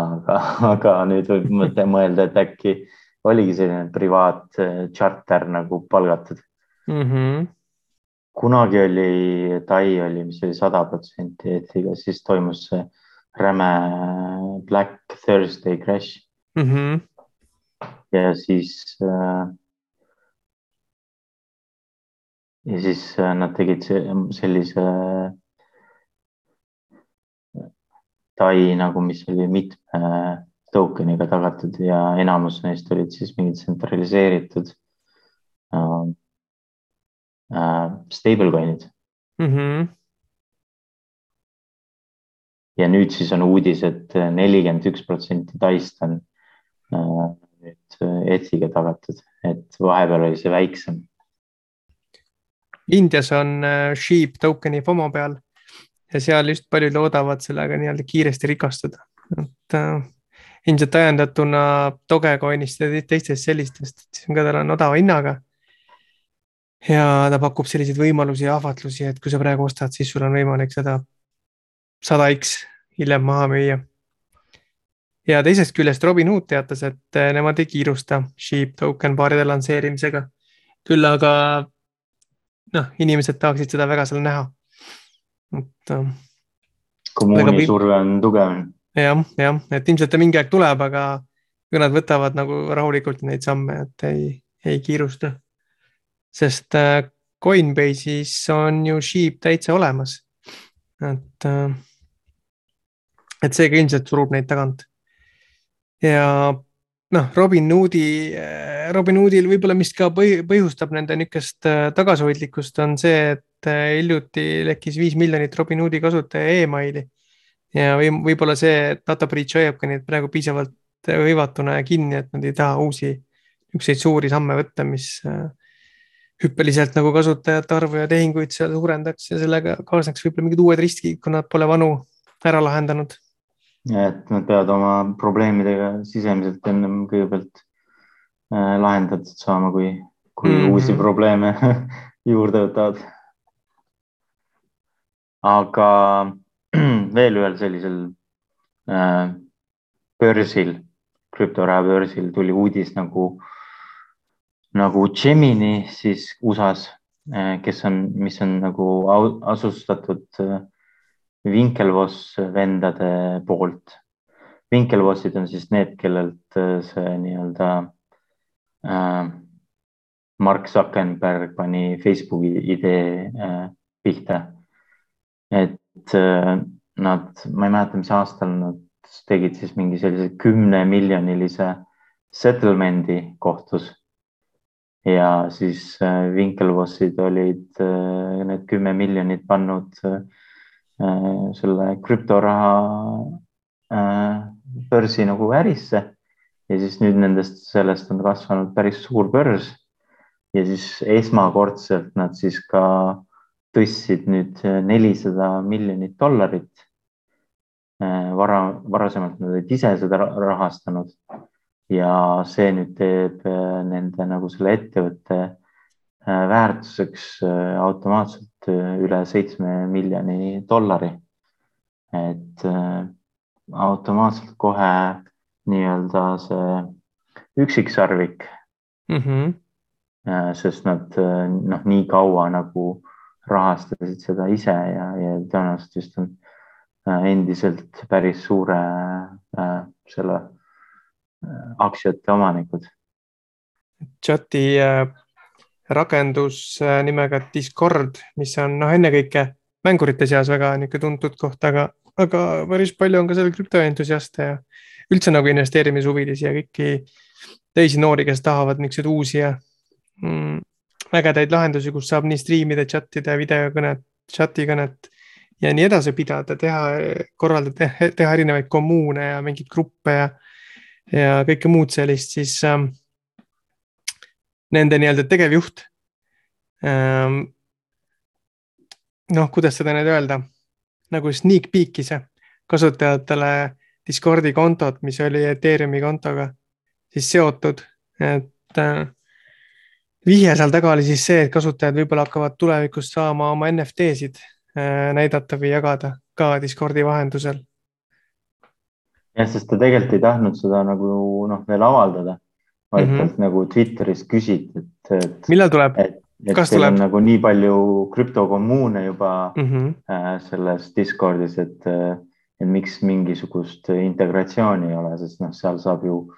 aga, aga nüüd võib mõte mõelda, et äkki oligi selline privaat charter nagu palgatud mm. -hmm. kunagi oli, Tai oli, mis oli sada protsenti Ethiga, siis toimus see räme Black Thursday crash mm. -hmm. ja siis äh, ja siis nad tegid sellise Tai nagu, mis oli mitme token'iga tagatud ja enamus neist olid siis mingid tsentraliseeritud äh, äh, stablecoin'id mm. -hmm. ja nüüd siis on uudis et, et nelikümmend üks protsenti Taist on äh, nüüd Ethiga tagatud, et vahepeal oli see väiksem. Indias on äh, Sheep token'i FOMO peal ja seal just paljud loodavad sellega nii-öelda kiiresti rikastuda, et äh, ilmselt ajendatuna Dogecoinist ja teistest sellistest, et siis on ka tal on odava hinnaga. ja ta pakub selliseid võimalusi ja ahvatlusi, et kui sa praegu ostad, siis sul on võimalik seda sada X hiljem maha müüa. ja teisest küljest Robinhood teatas, et äh, nemad ei kiirusta Sheep token paaride lansseerimisega. küll aga noh, inimesed tahaksid seda väga seal näha et. Äh, kommuunisurve on tugev. jah, jah, et ilmselt ta mingi aeg tuleb, aga kui nad võtavad nagu rahulikult neid samme, et ei, ei kiirusta. sest äh, Coinbase'is on ju Sheep täitsa olemas. et, äh, et seega ilmselt surub neid tagant. ja noh, Robin Hoodi, Robin Hoodil võib-olla, mis ka põhjustab nende niisugust tagasihoidlikkust, on see, et hiljuti lekkis viis miljonit Robin Hoodi kasutaja emaili. ja või võib-olla see, et data breach hoiabki neid praegu piisavalt hõivatuna ja kinni, et nad ei taha uusi niisuguseid suuri samme võtta, mis hüppeliselt nagu kasutajate arvu ja tehinguid seal suurendaks ja sellega kaasneks võib-olla mingid uued riskid, kui nad pole vanu ära lahendanud et nad peavad oma probleemidega sisemiselt ennem kõigepealt äh, lahendatud saama, kui, kui mm -hmm. uusi probleeme juurde võtavad. Aga veel ühel sellisel äh, börsil, krüptoraha börsil tuli uudis nagu, nagu Gemini siis USA-s äh,, kes on, mis on nagu asustatud äh, Winkelvoss vendade poolt. Winkelvossid on siis need, kellelt äh, see nii-öelda äh, Mark Zuckerberg pani Facebooki idee äh, pihta. Et äh, nad, ma ei mäleta, mis aastal nad tegid siis mingi sellise kümnemiljonilise settlement'i kohtus. ja siis äh, Winkelvossid olid äh, need kümme miljonit pannud selle krüptoraha börsi nagu ärisse ja siis nüüd nendest, sellest on kasvanud päris suur börs. ja siis esmakordselt nad siis ka tõstsid nüüd nelisada miljonit dollarit. Äh, vara, varasemalt nad olid ise seda rahastanud ja see nüüd teeb nende nagu selle ettevõtte väärtuseks automaatselt Äh, üle seitsme miljoni dollari. et äh, automaatselt kohe nii-öelda see üksiksarvik mm. -hmm. sest nad noh, nii kaua nagu rahastasid seda ise ja, ja tõenäoliselt just on endiselt päris suure äh, selle aktsiate omanikud. chati rakendus äh, nimega Discord, mis on noh, ennekõike mängurite seas väga niisugune tuntud koht, aga, aga päris palju on ka seal krüptoentusiaste ja üldse nagu investeerimishuvilisi ja kõiki teisi noori, kes tahavad niisuguseid uusi ja mm, ägedaid lahendusi, kus saab nii striimida, chat ida, videokõnet, chat'i kõnet ja nii edasi pidada, teha, korraldada, teha erinevaid kommuune ja mingeid gruppe ja, ja kõike muud sellist, siis ähm, nende nii-öelda tegevjuht. Ehm, noh, kuidas seda nüüd öelda, nagu sneak peek'is kasutajatele Discordi kontot, mis oli Ethereumi kontoga siis seotud, et äh, vihje seal taga oli siis see, et kasutajad võib-olla hakkavad tulevikus saama oma NFT-sid äh, näidata või jagada ka Discordi vahendusel. jah, sest ta tegelikult ei tahtnud seda nagu noh, veel avaldada vaid mm -hmm. talt nagu Twitteris küsiti, et, et. millal tuleb? et kas tuleb? nagu nii palju krüptokommuune juba mm -hmm. äh, selles Discordis, et, et miks mingisugust integratsiooni ei ole, sest noh, seal saab ju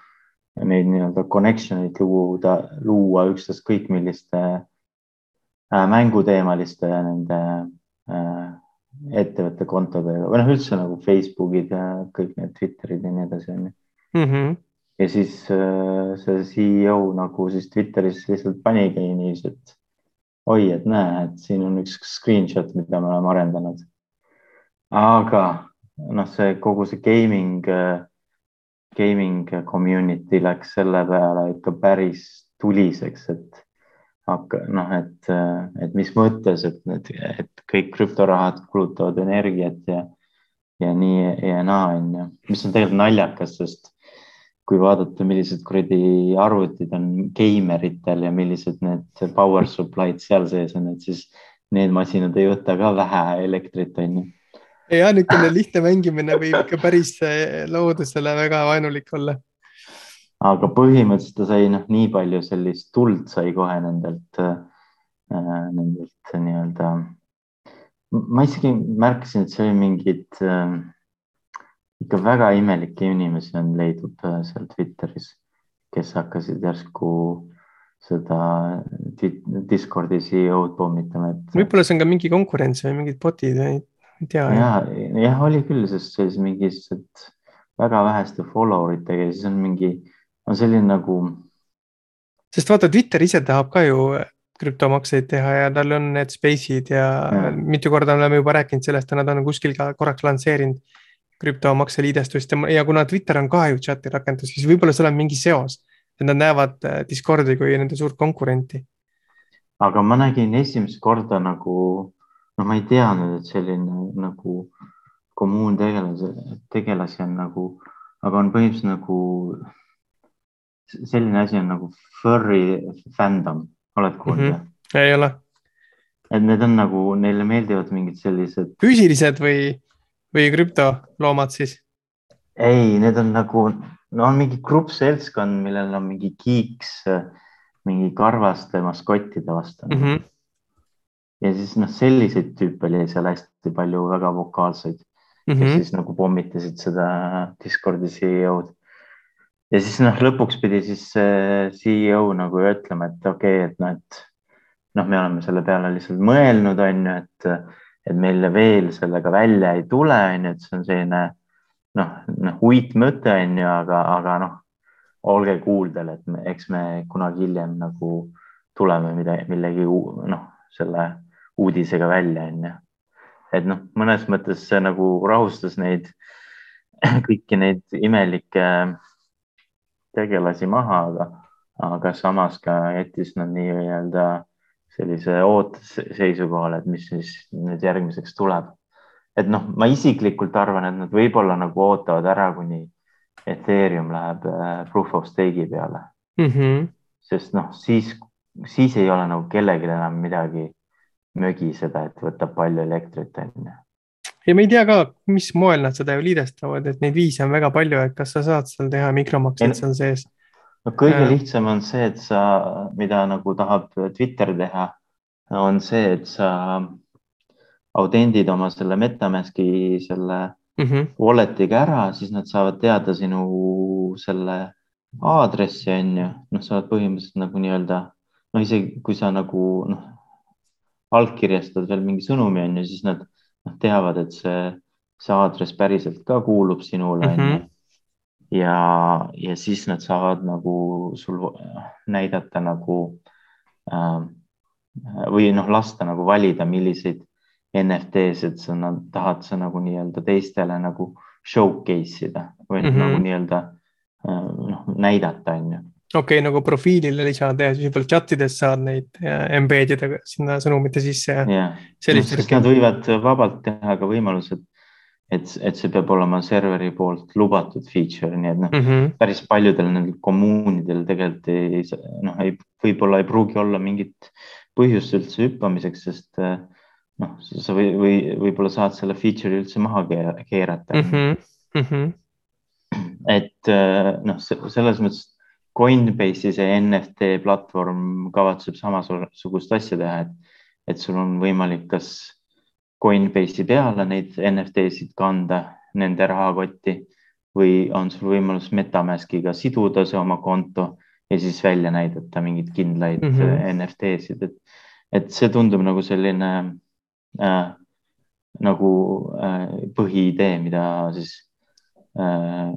neid nii-öelda connection eid luua, luua ükstaskõik milliste äh, mänguteemaliste nende äh, ettevõtte kontodega või noh, üldse nagu Facebookid ja kõik need Twitterid ja nii edasi on ju. Mhm ja siis äh, see CEO nagu siis Twitteris lihtsalt panigi niiviisi, et oi, et näe, et siin on üks screenshot, mida me oleme arendanud. aga noh, see kogu see gaming, äh, gaming community läks selle peale ikka päris tuliseks, et hakka noh, et, et mis mõttes, et need, et kõik krüptorahad kulutavad energiat ja, ja nii ja naa on ju, mis on tegelikult naljakas, sest kui vaadata, millised kuradi arvutid on geimeritel ja millised need power supply'd seal sees on, et siis need masinad ei võta ka vähe elektrit, on ju. Ja niisugune lihtne mängimine võib ikka päris eh, loodusele väga vaenulik olla. aga põhimõtteliselt ta sai noh, nii palju sellist tuld sai kohe nendelt äh,, nendelt nii-öelda. ma isegi märkasin, et see oli mingid äh, ikka väga imelikke inimesi on leidub seal Twitteris, kes hakkasid järsku seda Discordi CEO-d pommitama, et. võib-olla see on ka mingi konkurents või mingid bot'id või ei tea. ja, jah, oli küll, sest siis mingisugused väga väheste follower itega ja siis on mingi, on selline nagu. sest vaata, Twitter ise tahab ka ju krüptomakseid teha ja tal on need space'id ja, ja mitu korda oleme juba rääkinud sellest ja nad on kuskil ka korraks lansseerinud krüptomakse liidestust ja, ja kuna Twitter on ka ju chat'i rakendus, siis võib-olla seal on mingi seos, et nad näevad äh, Discordi kui nende suurt konkurenti. aga ma nägin esimest korda nagu, no ma ei teadnud, et selline nagu kommuuntegelase, tegelasi on nagu, aga on põhimõtteliselt nagu selline asi on nagu furry fandom oled kuulnud mm? -hmm. ei ole. et need on nagu, neile meeldivad mingid sellised. füüsilised või, või krüptoloomad siis? ei, need on nagu, no on mingi grupp seltskond, millel on mingi kiiks mingi karvaste maskottide vastu mm. -hmm. Ja siis noh, selliseid tüüpe oli seal hästi palju, väga vokaalseid mm, -hmm. kes siis nagu pommitasid seda Discordi CEO-d ja siis noh, lõpuks pidi siis CEO nagu ütlema, et okei okay,, et noh, et noh, me oleme selle peale lihtsalt mõelnud, on ju, et, et meile veel sellega välja ei tule, on ju, et see on selline noh, noh uitmõte on ju, aga, aga noh, olge kuuldel, et me, eks me kunagi hiljem nagu tuleme midagi, millegi noh, selle uudisega välja, on ju. et noh, mõnes mõttes see nagu rahustas neid kõiki neid imelikke tegelasi maha, aga, aga samas ka jättis nad nii-öelda sellise ooteseisu kohale, et mis siis nüüd järgmiseks tuleb. et noh, ma isiklikult arvan, et nad võib-olla nagu ootavad ära, kuni Ethereum läheb äh, proof of stake'i peale mm. -hmm. sest noh, siis, siis ei ole nagu kellelgi enam midagi mögiseda, et võtab palju elektrit, on ju ja me ei tea ka, mis moel nad seda ju liidestavad, et neid viise on väga palju, et kas sa saad seal teha mikromakseid seal sees? no kõige äh. lihtsam on see, et sa, mida nagu tahab Twitter teha, on see, et sa autendid oma selle MetaMaski selle mm -hmm. wallet'iga ära, siis nad saavad teada sinu selle aadressi, on ju, noh, sa oled põhimõtteliselt nagu nii-öelda, no isegi kui sa nagu noh, allkirjastad veel mingi sõnumi, on ju, siis nad noh, teavad, et see, see aadress päriselt ka kuulub sinule mm, -hmm. ja, ja siis nad saavad nagu sul näidata nagu äh, või noh, lasta nagu valida, milliseid NFT-sid sa nad, tahad sa nagu nii-öelda teistele nagu showcase ida või mm -hmm. nagu nii-öelda äh, noh, näidata, onju okei okay,, nagu profiilile lisada ja siis võib-olla chat ides saad neid embed ida sinna sõnumite sisse ja yeah.. sellist no,. Nad võivad vabalt teha ka võimalused, et, et see peab olema serveri poolt lubatud feature, nii et noh mm -hmm., päris paljudel nendel kommuunidel tegelikult ei, noh, ei, võib-olla ei pruugi olla mingit põhjust üldse hüppamiseks, sest noh, sa või, või võib-olla saad selle feature'i üldse maha keerata mm. -hmm. Mm -hmm. et noh, selles mõttes Coinbase'i see NFT platvorm kavatseb samasugust asja teha, et, et sul on võimalik kas Coinbase'i peale neid NFT-sid kanda, nende rahakotti või on sul võimalus MetaMaskiga siduda see oma konto ja siis välja näidata mingeid kindlaid mm -hmm. NFT-sid, et, et see tundub nagu selline äh, nagu äh, põhiidee, mida siis äh,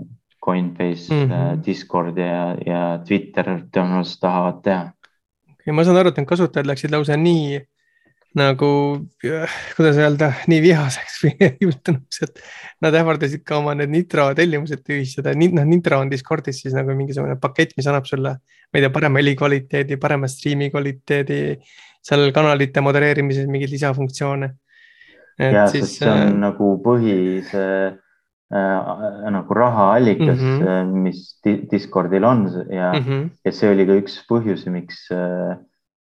Coinbase mm, -hmm. Discord ja, ja Twitter tõenäoliselt tahavad teha. ja ma saan aru, et need kasutajad läksid lausa nii nagu, kuidas öelda, nii vihaseks või ületanuks, et nad ähvardasid ka oma need Nitro tellimused tühistada. noh, Nitro on Discordis siis nagu mingisugune pakett, mis annab sulle, ma ei tea, parema helikvaliteedi, parema striimi kvaliteedi, seal kanalite modereerimises mingeid lisafunktsioone. ja, sest see on äh, nagu põhi see äh, nagu rahaallikas mm, -hmm. mis Discordil on ja mm, -hmm. ja see oli ka üks põhjusi, miks äh,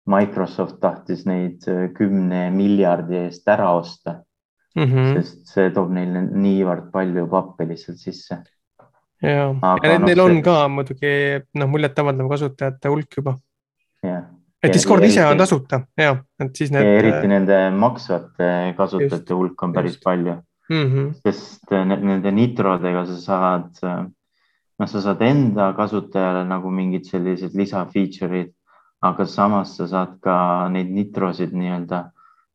Microsoft tahtis neid äh, kümne miljardi eest ära osta mm. -hmm. sest see toob neile niivõrd palju pappi lihtsalt sisse. ja, ja no, neil on see... ka muidugi noh, muljetavaldav kasutajate hulk juba. et Discord ise on tasuta ja, et siis need. eriti nende maksvate kasutajate hulk on päris just. palju mm. -hmm. sest äh, nende nitrodega sa saad, äh, noh, sa saad enda kasutajale nagu mingid sellised lisa feature'id, aga samas sa saad ka neid nitrosid nii-öelda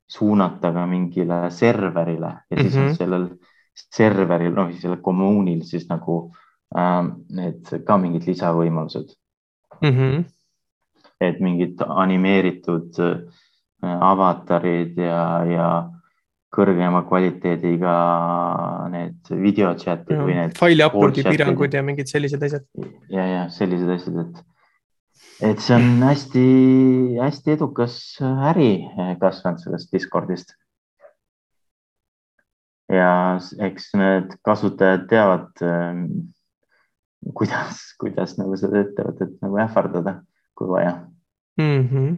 suunata ka mingile serverile ja siis mm -hmm. on sellel serveril, noh, sellel kommuunil siis nagu äh, need ka mingid lisavõimalused mm. -hmm. et mingid animeeritud äh, avatarid ja, ja kõrgema kvaliteediga need videochat'id või need. faili upload'i piirangud ja mingid sellised asjad. ja, ja sellised asjad, et, et see on hästi-hästi edukas äri kasvanud sellest Discordist. ja eks need kasutajad teavad, kuidas, kuidas nagu seda ettevõtet nagu ähvardada, kui vaja mm. -hmm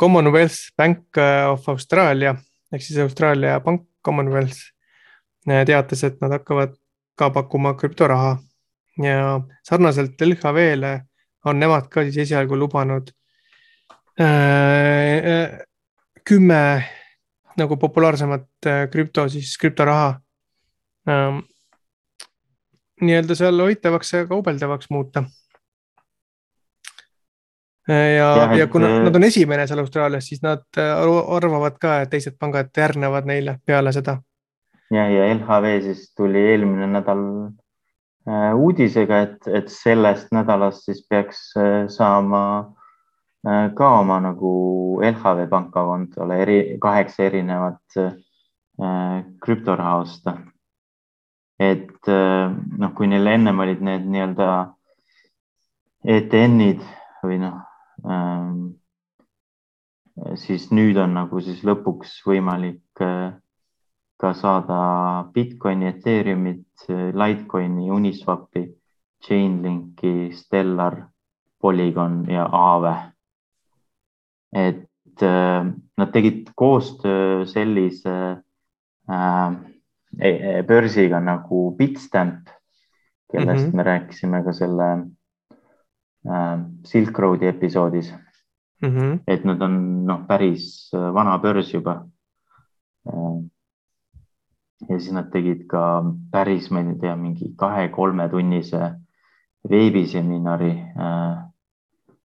Commonwealth Bank of Australia ehk siis Austraalia pank Commonwealth äh, teatas, et nad hakkavad ka pakkuma krüptoraha. Ja sarnaselt LHV-le on nemad ka siis esialgu lubanud äh, kümme nagu populaarsemat krüpto, siis krüptoraha ähm, nii-öelda seal hoitavaks ja kaubeldavaks muuta ja, ja, ja kuna nad on esimene seal Austraalias, siis nad äh, arvavad ka, et teised pangad järgnevad neile peale seda. ja, ja LHV siis tuli eelmine nädal äh, uudisega, et, et sellest nädalast siis peaks äh, saama äh, ka oma nagu LHV pangakontole eri, kaheksa erinevat äh, krüptoraha osta. et äh, noh, kui neil ennem olid need nii-öelda ETN-id või noh, siis nüüd on nagu siis lõpuks võimalik äh, ka saada Bitcoini, Ethereumit, Litecoini, Uniswapi, Chainlinki, Stellar, Polygon ja Aave. et äh, nad tegid koostöö sellise äh, e, e, börsiga nagu Bitstamp, kellest mm -hmm. me rääkisime ka selle Äh, Silk Roadi episoodis mm. -hmm. et nad on noh, päris äh, vana börs juba. Äh, ja siis nad tegid ka päris, ma ei tea, mingi kahe-kolmetunnise veebiseminari,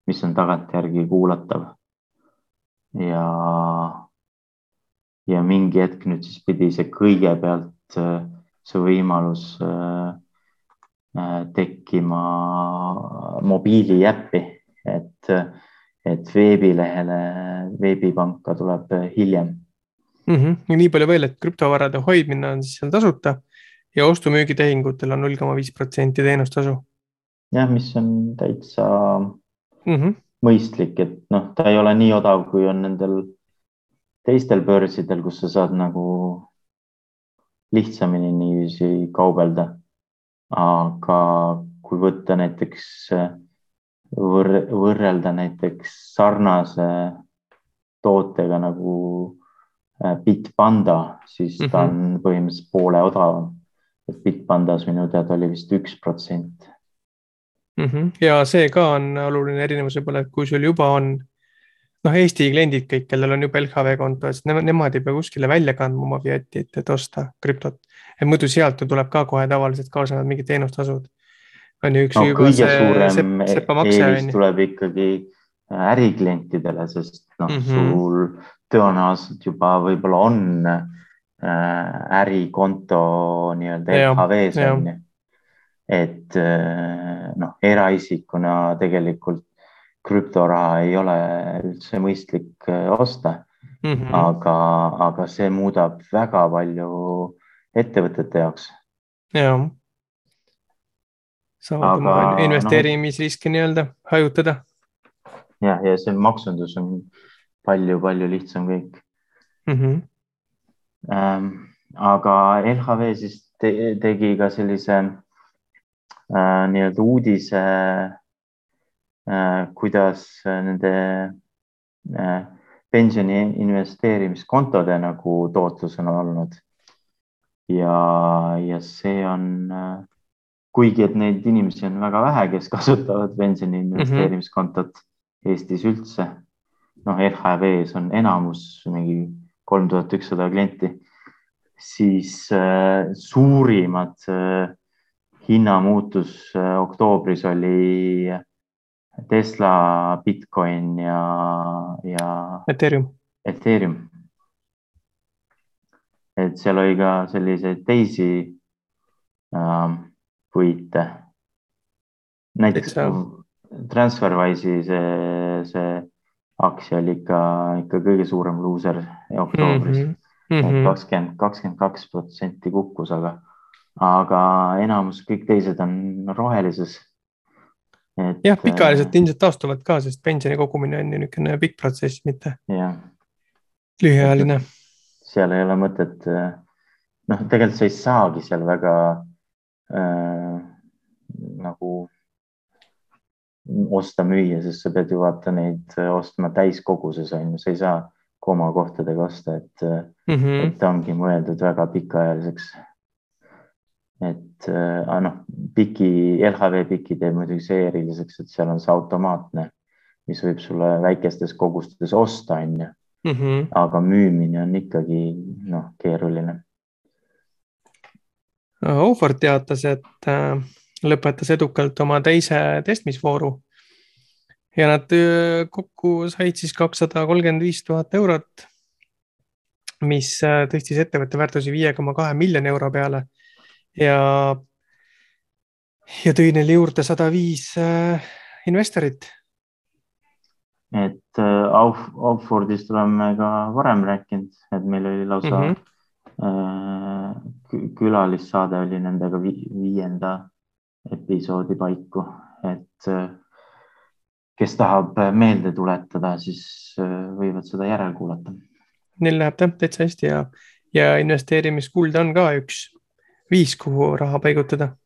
mis on tagantjärgi kuulatav. ja, ja mingi hetk nüüd siis pidi see kõigepealt see võimalus äh, Äh, tekkima mobiiliäppi, et, et veebilehele, veebipanka tuleb hiljem mm. -hmm. ja nii palju veel, et krüptovarade hoidmine on siis seal tasuta ja ostu-müügitehingutel on null koma viis protsenti teenustasu. jah, mis on täitsa mm -hmm. mõistlik, et noh, ta ei ole nii odav, kui on nendel teistel börsidel, kus sa saad nagu lihtsamini niiviisi kaubelda aga kui võtta näiteks võr-, võrrelda näiteks sarnase tootega nagu äh, Bitpanda, siis ta mm -hmm. on põhimõtteliselt poole odavam. et Bitpandas minu teada oli vist üks protsent. Mhm. ja see ka on oluline erinevus võib-olla, et kui sul juba on noh, Eesti kliendid kõik, kellel on juba LHV konto, siis nemad ei pea kuskile välja kandma oma fiat'i, et, et osta krüptot et muidu sealt ju tuleb ka kohe tavaliselt kaasnevad mingid teenustasud. on ju üks no, juba see sep, sepamakse on ju. tuleb ikkagi äh, äriklientidele, sest noh mm, -hmm. sul tõenäoliselt juba võib-olla on äh, ärikonto nii-öelda LHV-s on ju. et äh, noh, eraisikuna tegelikult krüptoraha ei ole üldse mõistlik osta mm. -hmm. aga, aga see muudab väga palju ettevõtete jaoks. jah. saavad oma noh, investeerimisriske no, nii-öelda hajutada. ja, ja see maksundus on palju-palju lihtsam kõik mm. -hmm. Ähm, aga LHV siis te tegi ka sellise äh, nii-öelda uudise äh,, kuidas nende äh, pensioni investeerimiskontode nagu tootlus on olnud ja, ja see on, kuigi et neid inimesi on väga vähe, kes kasutavad pensioni mhm. investeerimiskontot mm -hmm. Eestis üldse. noh, LHV-s on enamus mingi kolm tuhat ükssada klienti, siis äh, suurimad äh, hinnamuutus äh, oktoobris oli Tesla, Bitcoin ja, ja. Ethereum. Ethereum et seal oli ka selliseid teisi äh, puite. näiteks Transferwise'i see, see aktsia oli ikka, ikka kõige suurem luuser oktoobris mm. -hmm. kakskümmend, kakskümmend kaks protsenti kukkus, aga, aga enamus, kõik teised on rohelises. Jah, pikaajaliselt äh, ilmselt taastuvad ka, sest pensioni kogumine on ju niisugune pikk protsess, mitte lühiajaline. seal ei ole mõtet, äh, noh, tegelikult sa ei saagi seal väga äh, nagu osta-müüa, sest sa pead ju vaata neid äh, ostma täiskoguses on ju, sa ei saa komakohtadega osta, et mm, -hmm. et ta ongi mõeldud väga pikaajaliseks. et äh, noh, piki, LHV piki teeb muidugi see eriliseks, et seal on see automaatne, mis võib sulle väikestes kogustes osta, on ju. Mhm. aga müümine on ikkagi noh, keeruline. Auford teatas, et äh lõpetas edukalt oma teise testimisvooru. ja nad kokku said siis kakssada kolmkümmend viis tuhat eurot, mis tõstis ettevõtte väärtusi viie koma kahe miljoni euro peale ja, ja tõi neile juurde sada viis investorit. et Auf, Aufordist oleme ka varem rääkinud, et meil oli lausa mm -hmm. külalissaade oli nendega viienda episoodi paiku, et äh, kes tahab meelde tuletada, siis äh, võivad seda järelkuulata. Neil läheb jah täitsa hästi ja, ja investeerimiskulda on ka üks viis, kuhu raha paigutada